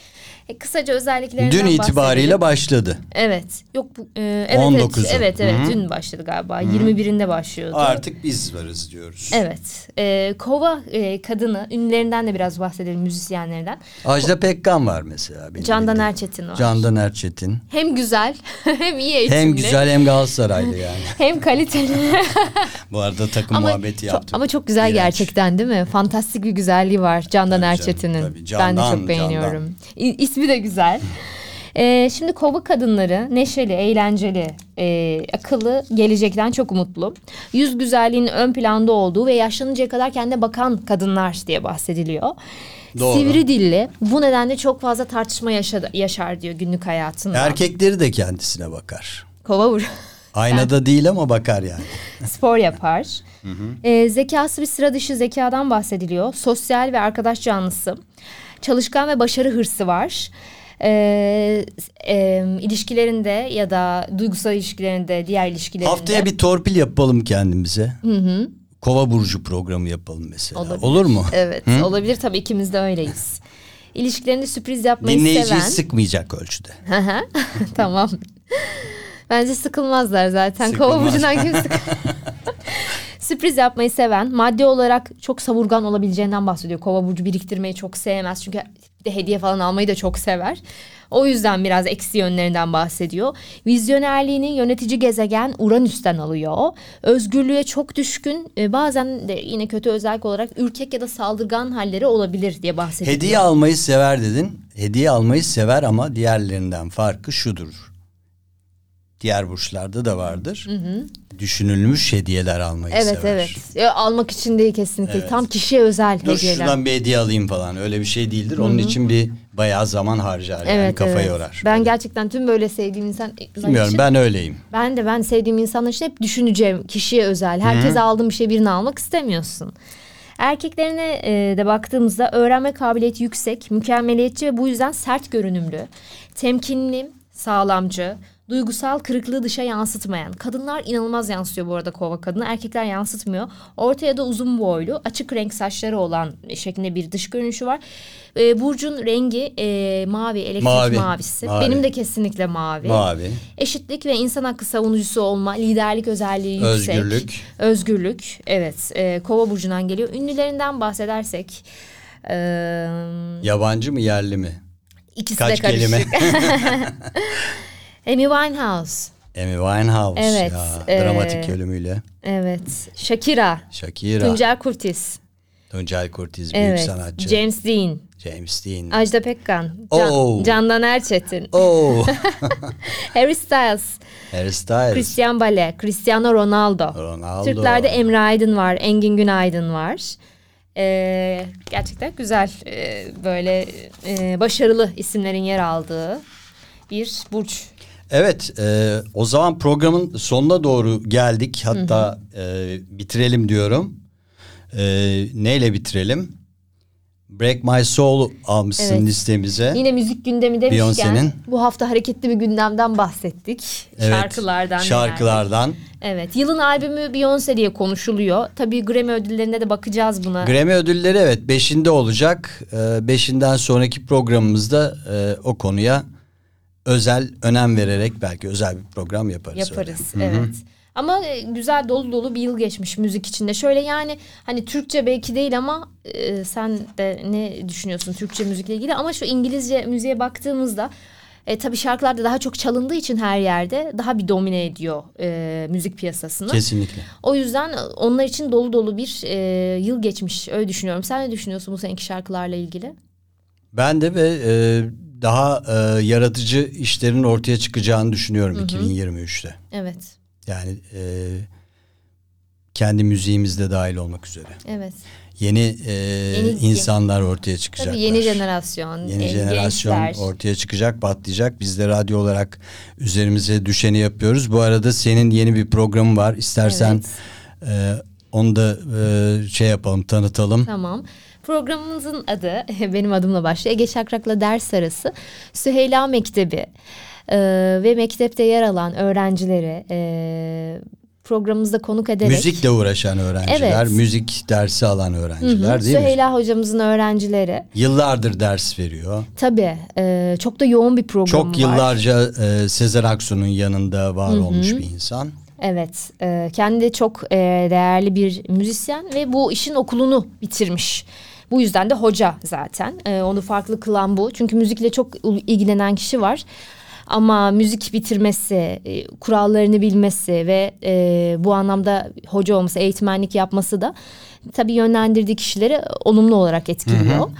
E, kısaca özelliklerinden Dün itibariyle bahsedelim. başladı. Evet. Yok bu e, evet 19'u. evet evet, evet Hı hı. dün başladı galiba. 21'inde başlıyordu. Artık biz varız diyoruz. Evet. E, kova e, kadını ünlülerinden de biraz bahsedelim müzisyenlerden. Ajda Pekkan var mesela. benim Candan bildiğim. Erçetin var. Candan Erçetin. Hem güzel hem iyi eğitimli. Hem güzel hem Galatasaraylı yani. hem kaliteli. Bu arada takım ama, muhabbeti çok, yaptık. ama çok güzel İğrenç. gerçekten değil mi? Fantastik bir güzelliği var Candan Erçetin'in. ben de Candan, çok beğeniyorum. İ- İsmi de güzel. Ee, şimdi kova kadınları neşeli, eğlenceli, e, akıllı, gelecekten çok umutlu. Yüz güzelliğinin ön planda olduğu ve yaşlanıncaya kadar kendine bakan kadınlar diye bahsediliyor. Doğru. Sivri dilli. Bu nedenle çok fazla tartışma yaşadı, yaşar diyor günlük hayatında. Erkekleri de kendisine bakar. Kova vur. Aynada değil ama bakar yani. spor yapar. Ee, zekası bir sıra dışı zekadan bahsediliyor. Sosyal ve arkadaş canlısı. Çalışkan ve başarı hırsı var. Ee, e, ilişkilerinde ya da duygusal ilişkilerinde, diğer ilişkilerinde. Haftaya bir torpil yapalım kendimize. Kova burcu programı yapalım mesela. Olabilir. Olur mu? Evet, olabilir tabii ikimiz de öyleyiz. İlişkilerinde sürpriz yapmayı Dinleyiciyi seven. sıkmayacak ölçüde. Hı hı. tamam. Bence sıkılmazlar zaten. Kova Sıkılmaz. burcundan kim sıkılır? Sürpriz yapmayı seven, maddi olarak çok savurgan olabileceğinden bahsediyor. Kova burcu biriktirmeyi çok sevmez. Çünkü de hediye falan almayı da çok sever. O yüzden biraz eksi yönlerinden bahsediyor. Vizyonerliğini yönetici gezegen Uranüs'ten alıyor. Özgürlüğe çok düşkün, e, bazen de yine kötü özellik olarak ürkek ya da saldırgan halleri olabilir diye bahsediyor. Hediye almayı sever dedin. Hediye almayı sever ama diğerlerinden farkı şudur. Diğer burçlarda da vardır. Düşünülmüş hediyeler almayı Evet sever. evet. Ya, almak için değil kesinlikle. Evet. Tam kişiye özel Dur hediyeler. şuradan bir hediye alayım falan. Öyle bir şey değildir. Onun için bir bayağı zaman harcar yani Evet, kafayı evet. yorar. Ben gerçekten tüm böyle sevdiğim insan Bilmiyorum için, ben öyleyim. ben de ben sevdiğim insanlar için hep düşüneceğim kişiye özel. Herkese aldığım bir şey birini almak istemiyorsun. Erkeklerine e, de baktığımızda öğrenme kabiliyeti yüksek, mükemmeliyetçi ve bu yüzden sert görünümlü, temkinli, sağlamcı, duygusal kırıklığı dışa yansıtmayan. Kadınlar inanılmaz yansıtıyor bu arada kova kadını. Erkekler yansıtmıyor. Orta ya da uzun boylu, açık renk saçları olan şeklinde bir dış görünüşü var. E, Burcun rengi e, mavi, elektrik Mavi. mavisi. Mavi. Benim de kesinlikle mavi. Mavi. Eşitlik ve insan hakkı savunucusu olma, liderlik özelliği yüksek. Özgürlük. Özgürlük. Evet. E, Kova burcundan geliyor. Ünlülerinden bahsedersek e, Yabancı mı yerli mi? ikisi Kaç de karışık. kelime? Amy Winehouse. Amy Winehouse Evet, ya, e, dramatik ölümüyle. Evet. Shakira. Shakira, Tuncel Kurtiz. Tuncel Kurtiz büyük Evet. sanatçı. James Dean. James Dean. Ajda Pekkan. Can, Oo. Candan Erçetin. Oh, Harry Styles. Harry Styles. Christian Bale. Cristiano Ronaldo. Ronaldo. Türklerde Emre Aydın var. Engin Günaydın var. Ee, gerçekten güzel ee, böyle ee, başarılı isimlerin yer aldığı bir burç. Evet, e, o zaman programın sonuna doğru geldik. Hatta e, bitirelim diyorum. E, neyle bitirelim? Break My Soul almışsın Evet. listemize. Yine müzik gündemi demişken Beyoncé'nin. bu hafta hareketli bir gündemden bahsettik. Evet, Şarkılardan. Şarkılardan. Evet. Yılın albümü Beyoncé diye konuşuluyor. Tabii Grammy ödüllerine de bakacağız buna. Grammy ödülleri evet beşinde olacak. E, beşinden sonraki programımızda e, o konuya özel önem vererek belki özel bir program yaparız. Yaparız öyle. Evet. Ama e, güzel dolu dolu bir yıl geçmiş müzik içinde. Şöyle yani hani Türkçe belki değil ama e, sen de ne düşünüyorsun Türkçe müzikle ilgili? Ama şu İngilizce müziğe baktığımızda e, tabii şarkılarda daha çok çalındığı için her yerde daha bir domine ediyor e, müzik piyasasını. Kesinlikle. O yüzden onlar için dolu dolu bir e, yıl geçmiş öyle düşünüyorum. Sen ne düşünüyorsun bu seneki şarkılarla ilgili? Ben de ve e, daha e, yaratıcı işlerin ortaya çıkacağını düşünüyorum 2023'te. Evet. Yani e, kendi müziğimizde dahil olmak üzere. Evet. Yeni, e, Yeni- insanlar ortaya çıkacaklar. Tabii yeni jenerasyon, Yeni e, jenerasyon gençler. ortaya çıkacak, patlayacak. Biz de radyo olarak üzerimize düşeni yapıyoruz. Bu arada senin yeni bir programın var. İstersen e, onu da e, şey yapalım, tanıtalım. Tamam. Programımızın adı benim adımla başlıyor. Ege Şakrak'la ders arası Süheyla Mektebi Ee, ve mektepte yer alan öğrencileri e, programımızda konuk ederek Müzikle uğraşan öğrenciler, Evet. müzik dersi alan öğrenciler değil mi? Süheyla hocamızın öğrencileri Yıllardır ders veriyor. tabii e, çok da yoğun bir program Çok var. yıllarca e, Sezer Aksu'nun yanında var olmuş bir insan. Evet, e, kendi de çok e, değerli bir müzisyen ve bu işin okulunu bitirmiş. Bu yüzden de hoca zaten. E, onu farklı kılan bu. Çünkü müzikle çok il- ilgilenen kişi var. Ama müzik bitirmesi, e, kurallarını bilmesi ve e, bu anlamda hoca olması, eğitmenlik yapması da tabii yönlendirdiği kişileri olumlu olarak etkiliyor.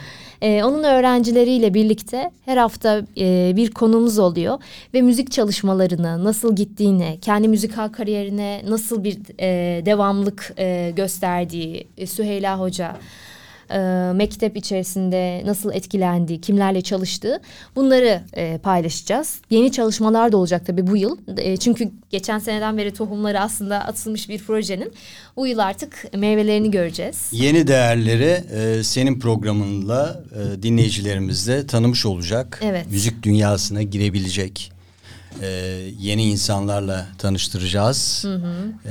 Ee, onun öğrencileriyle birlikte her hafta e, bir konumuz oluyor ve müzik çalışmalarını nasıl gittiğini, kendi müzikal kariyerine nasıl bir e, devamlık e, gösterdiği e, Süheyla Hoca e, mektep içerisinde nasıl etkilendiği, kimlerle çalıştığı bunları e, paylaşacağız. Yeni çalışmalar da olacak tabii bu yıl. E, çünkü geçen seneden beri tohumları aslında atılmış bir projenin bu yıl artık meyvelerini göreceğiz. Yeni değerleri e, senin programınla e, dinleyicilerimizle tanımış olacak. Evet. Müzik dünyasına girebilecek. e, yeni insanlarla tanıştıracağız.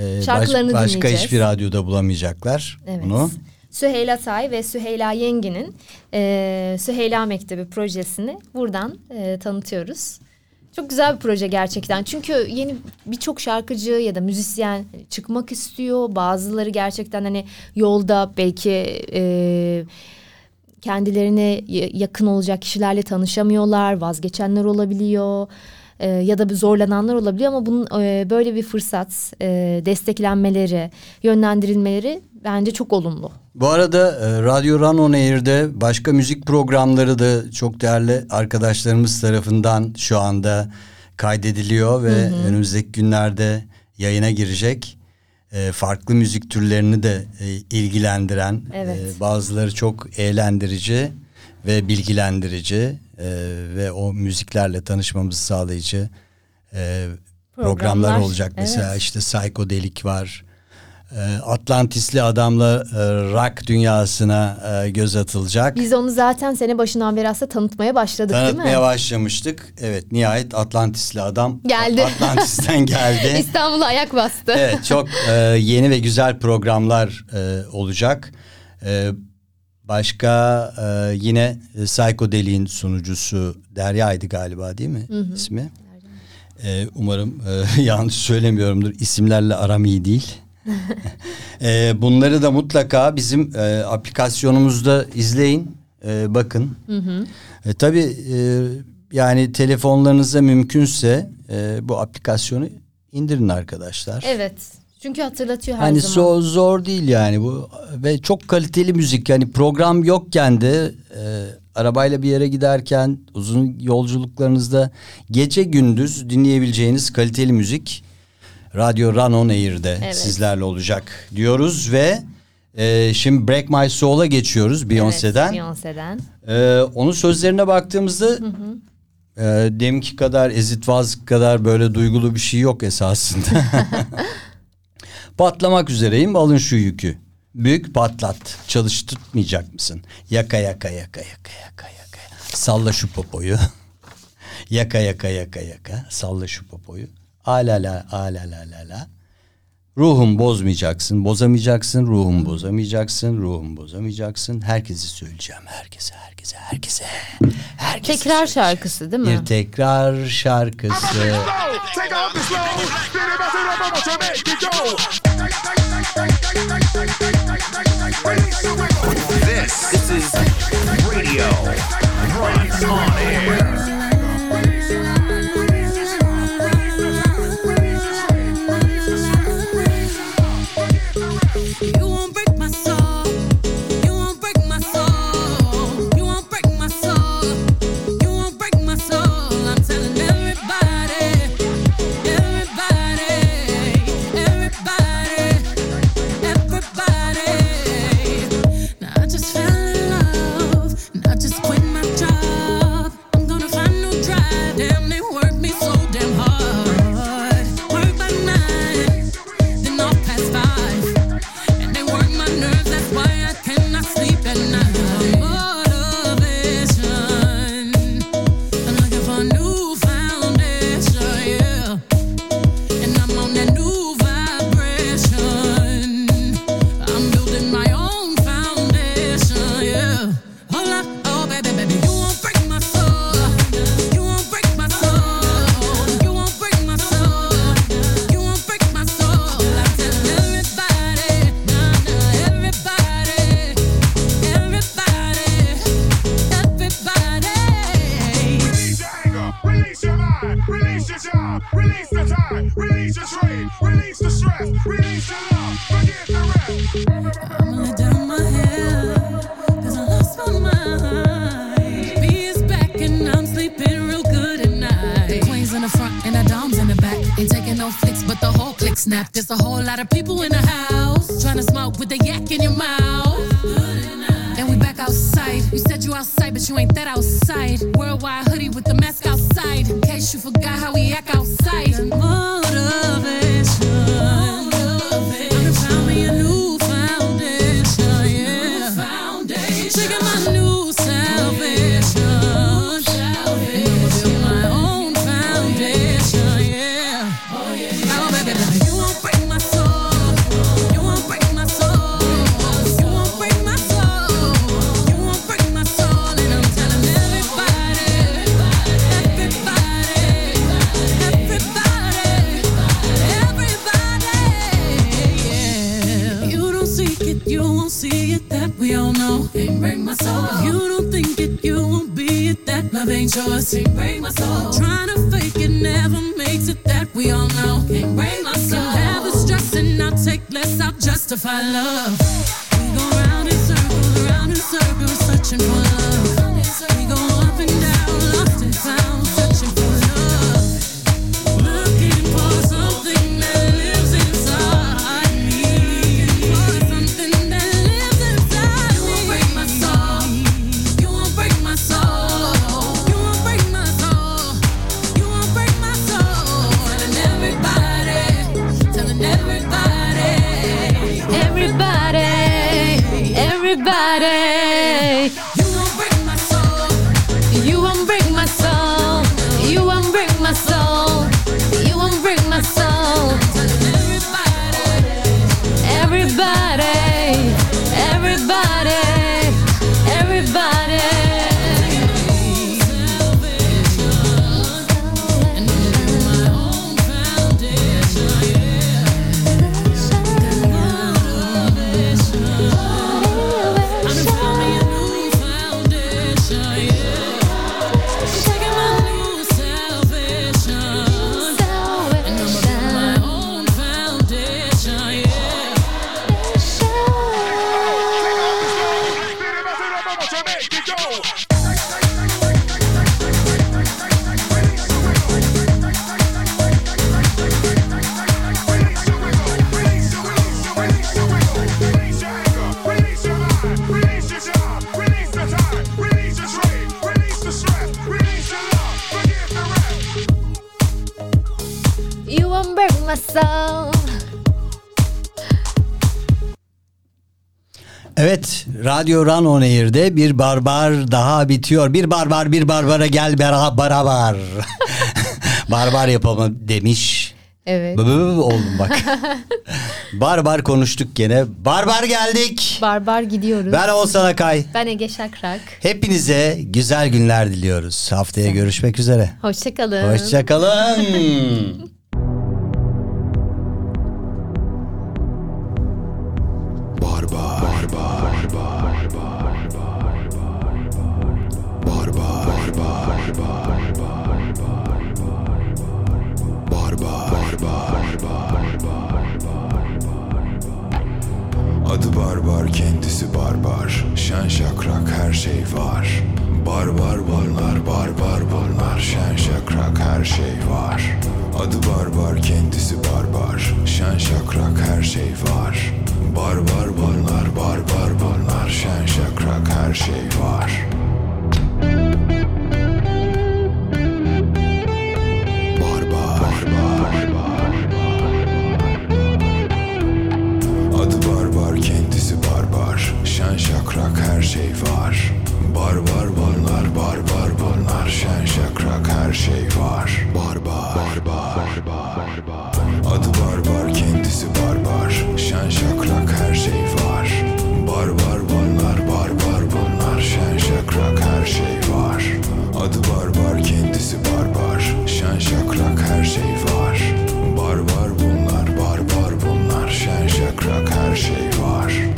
E, Şarkılarını başka dinleyeceğiz. hiçbir radyoda bulamayacaklar Evet. bunu. Süheyla Tay ve Süheyla Yengi'nin e, Süheyla Mektebi projesini buradan e, tanıtıyoruz. Çok güzel bir proje gerçekten. Çünkü yeni birçok şarkıcı ya da müzisyen çıkmak istiyor. Bazıları gerçekten hani yolda belki e, kendilerine yakın olacak kişilerle tanışamıyorlar. Vazgeçenler olabiliyor. E, ya da zorlananlar olabiliyor ama bunun e, böyle bir fırsat, e, desteklenmeleri, yönlendirilmeleri bence çok olumlu. Bu arada e, Radyo Run On Air'de başka müzik programları da çok değerli arkadaşlarımız tarafından şu anda kaydediliyor ve önümüzdeki günlerde yayına girecek. E, farklı müzik türlerini de e, ilgilendiren, Evet. e, bazıları çok eğlendirici ve bilgilendirici e, ve o müziklerle tanışmamızı sağlayıcı e, programlar, Programlar, olacak. Mesela evet. işte Psychodelik var. E, Atlantisli adamla e, rock dünyasına e, göz atılacak. Biz onu zaten sene başından beri aslında tanıtmaya başladık değil Tanıtmaya mi? başlamıştık. Evet nihayet Atlantisli adam Geldi. Atlantis'ten geldi. İstanbul'a ayak bastı. evet çok e, yeni ve güzel programlar olacak. Başka yine e, Psychodelik'in sunucusu Derya'ydı galiba değil mi ismi? E, umarım e, yanlış söylemiyorumdur. İsimlerle aram iyi değil. e, bunları da mutlaka bizim e, aplikasyonumuzda izleyin, e, bakın. Hı hı. E, tabii e, yani telefonlarınıza mümkünse e, bu aplikasyonu indirin arkadaşlar. Evet. Çünkü hatırlatıyor her hani zaman. Hani zor değil yani bu ve çok kaliteli müzik yani program yokken de e, arabayla bir yere giderken uzun yolculuklarınızda gece gündüz dinleyebileceğiniz kaliteli müzik Radyo Run On Air'de evet. sizlerle olacak diyoruz ve e, şimdi Break My Soul'a geçiyoruz Beyoncé'den. Evet, Beyoncé'den. E, onun sözlerine baktığımızda hı hı. E, demki kadar ezitvaz kadar böyle duygulu bir şey yok esasında. Patlamak üzereyim alın şu yükü. Büyük patlat. Çalıştırmayacak mısın? Yaka yaka yaka yaka yaka yaka. Salla şu popoyu. yaka yaka yaka yaka. Salla şu popoyu. Alala alala lala. Ruhum bozmayacaksın, bozamayacaksın, ruhum bozamayacaksın, ruhum bozamayacaksın. Herkesi söyleyeceğim, herkese, herkese, herkese. herkese tekrar şarkısı değil mi? Bir tekrar şarkısı. This is radio. Run on air. um inteira Radyo Run On Air'de bir barbar daha bitiyor. Bir barbar bir barbara gel bera- beraber. barbar yapalım demiş. Evet. Bı oldum bak. barbar konuştuk gene. Barbar geldik. Barbar gidiyoruz. Ben Oğuzhan Akay. Ben Ege Şakrak. Hepinize güzel günler diliyoruz. Haftaya görüşmek üzere. Hoşçakalın. Hoşçakalın. barbar Şen şakrak her şey var. Barbar bunlar barbar bunlar Şen şakrak her şey var. Adı barbar kendisi barbar. Şen şakrak her şey var. Barbar bunlar barbar bunlar Şen şakrak her şey var şakrak her şey var. Barbar bunlar barbar bunlar Şen şakrak her şey var. Barbar Barbar Barbar Adı barbar kendisi barbar Şen şakrak her şey var. Barbar bunlar barbar bunlar Şen şakrak her şey var. Adı barbar kendisi barbar Şen şakrak her şey var. Barbar bunlar barbar bunlar. Şen şakrak her şey var.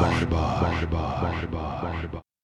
玩吧，玩吧。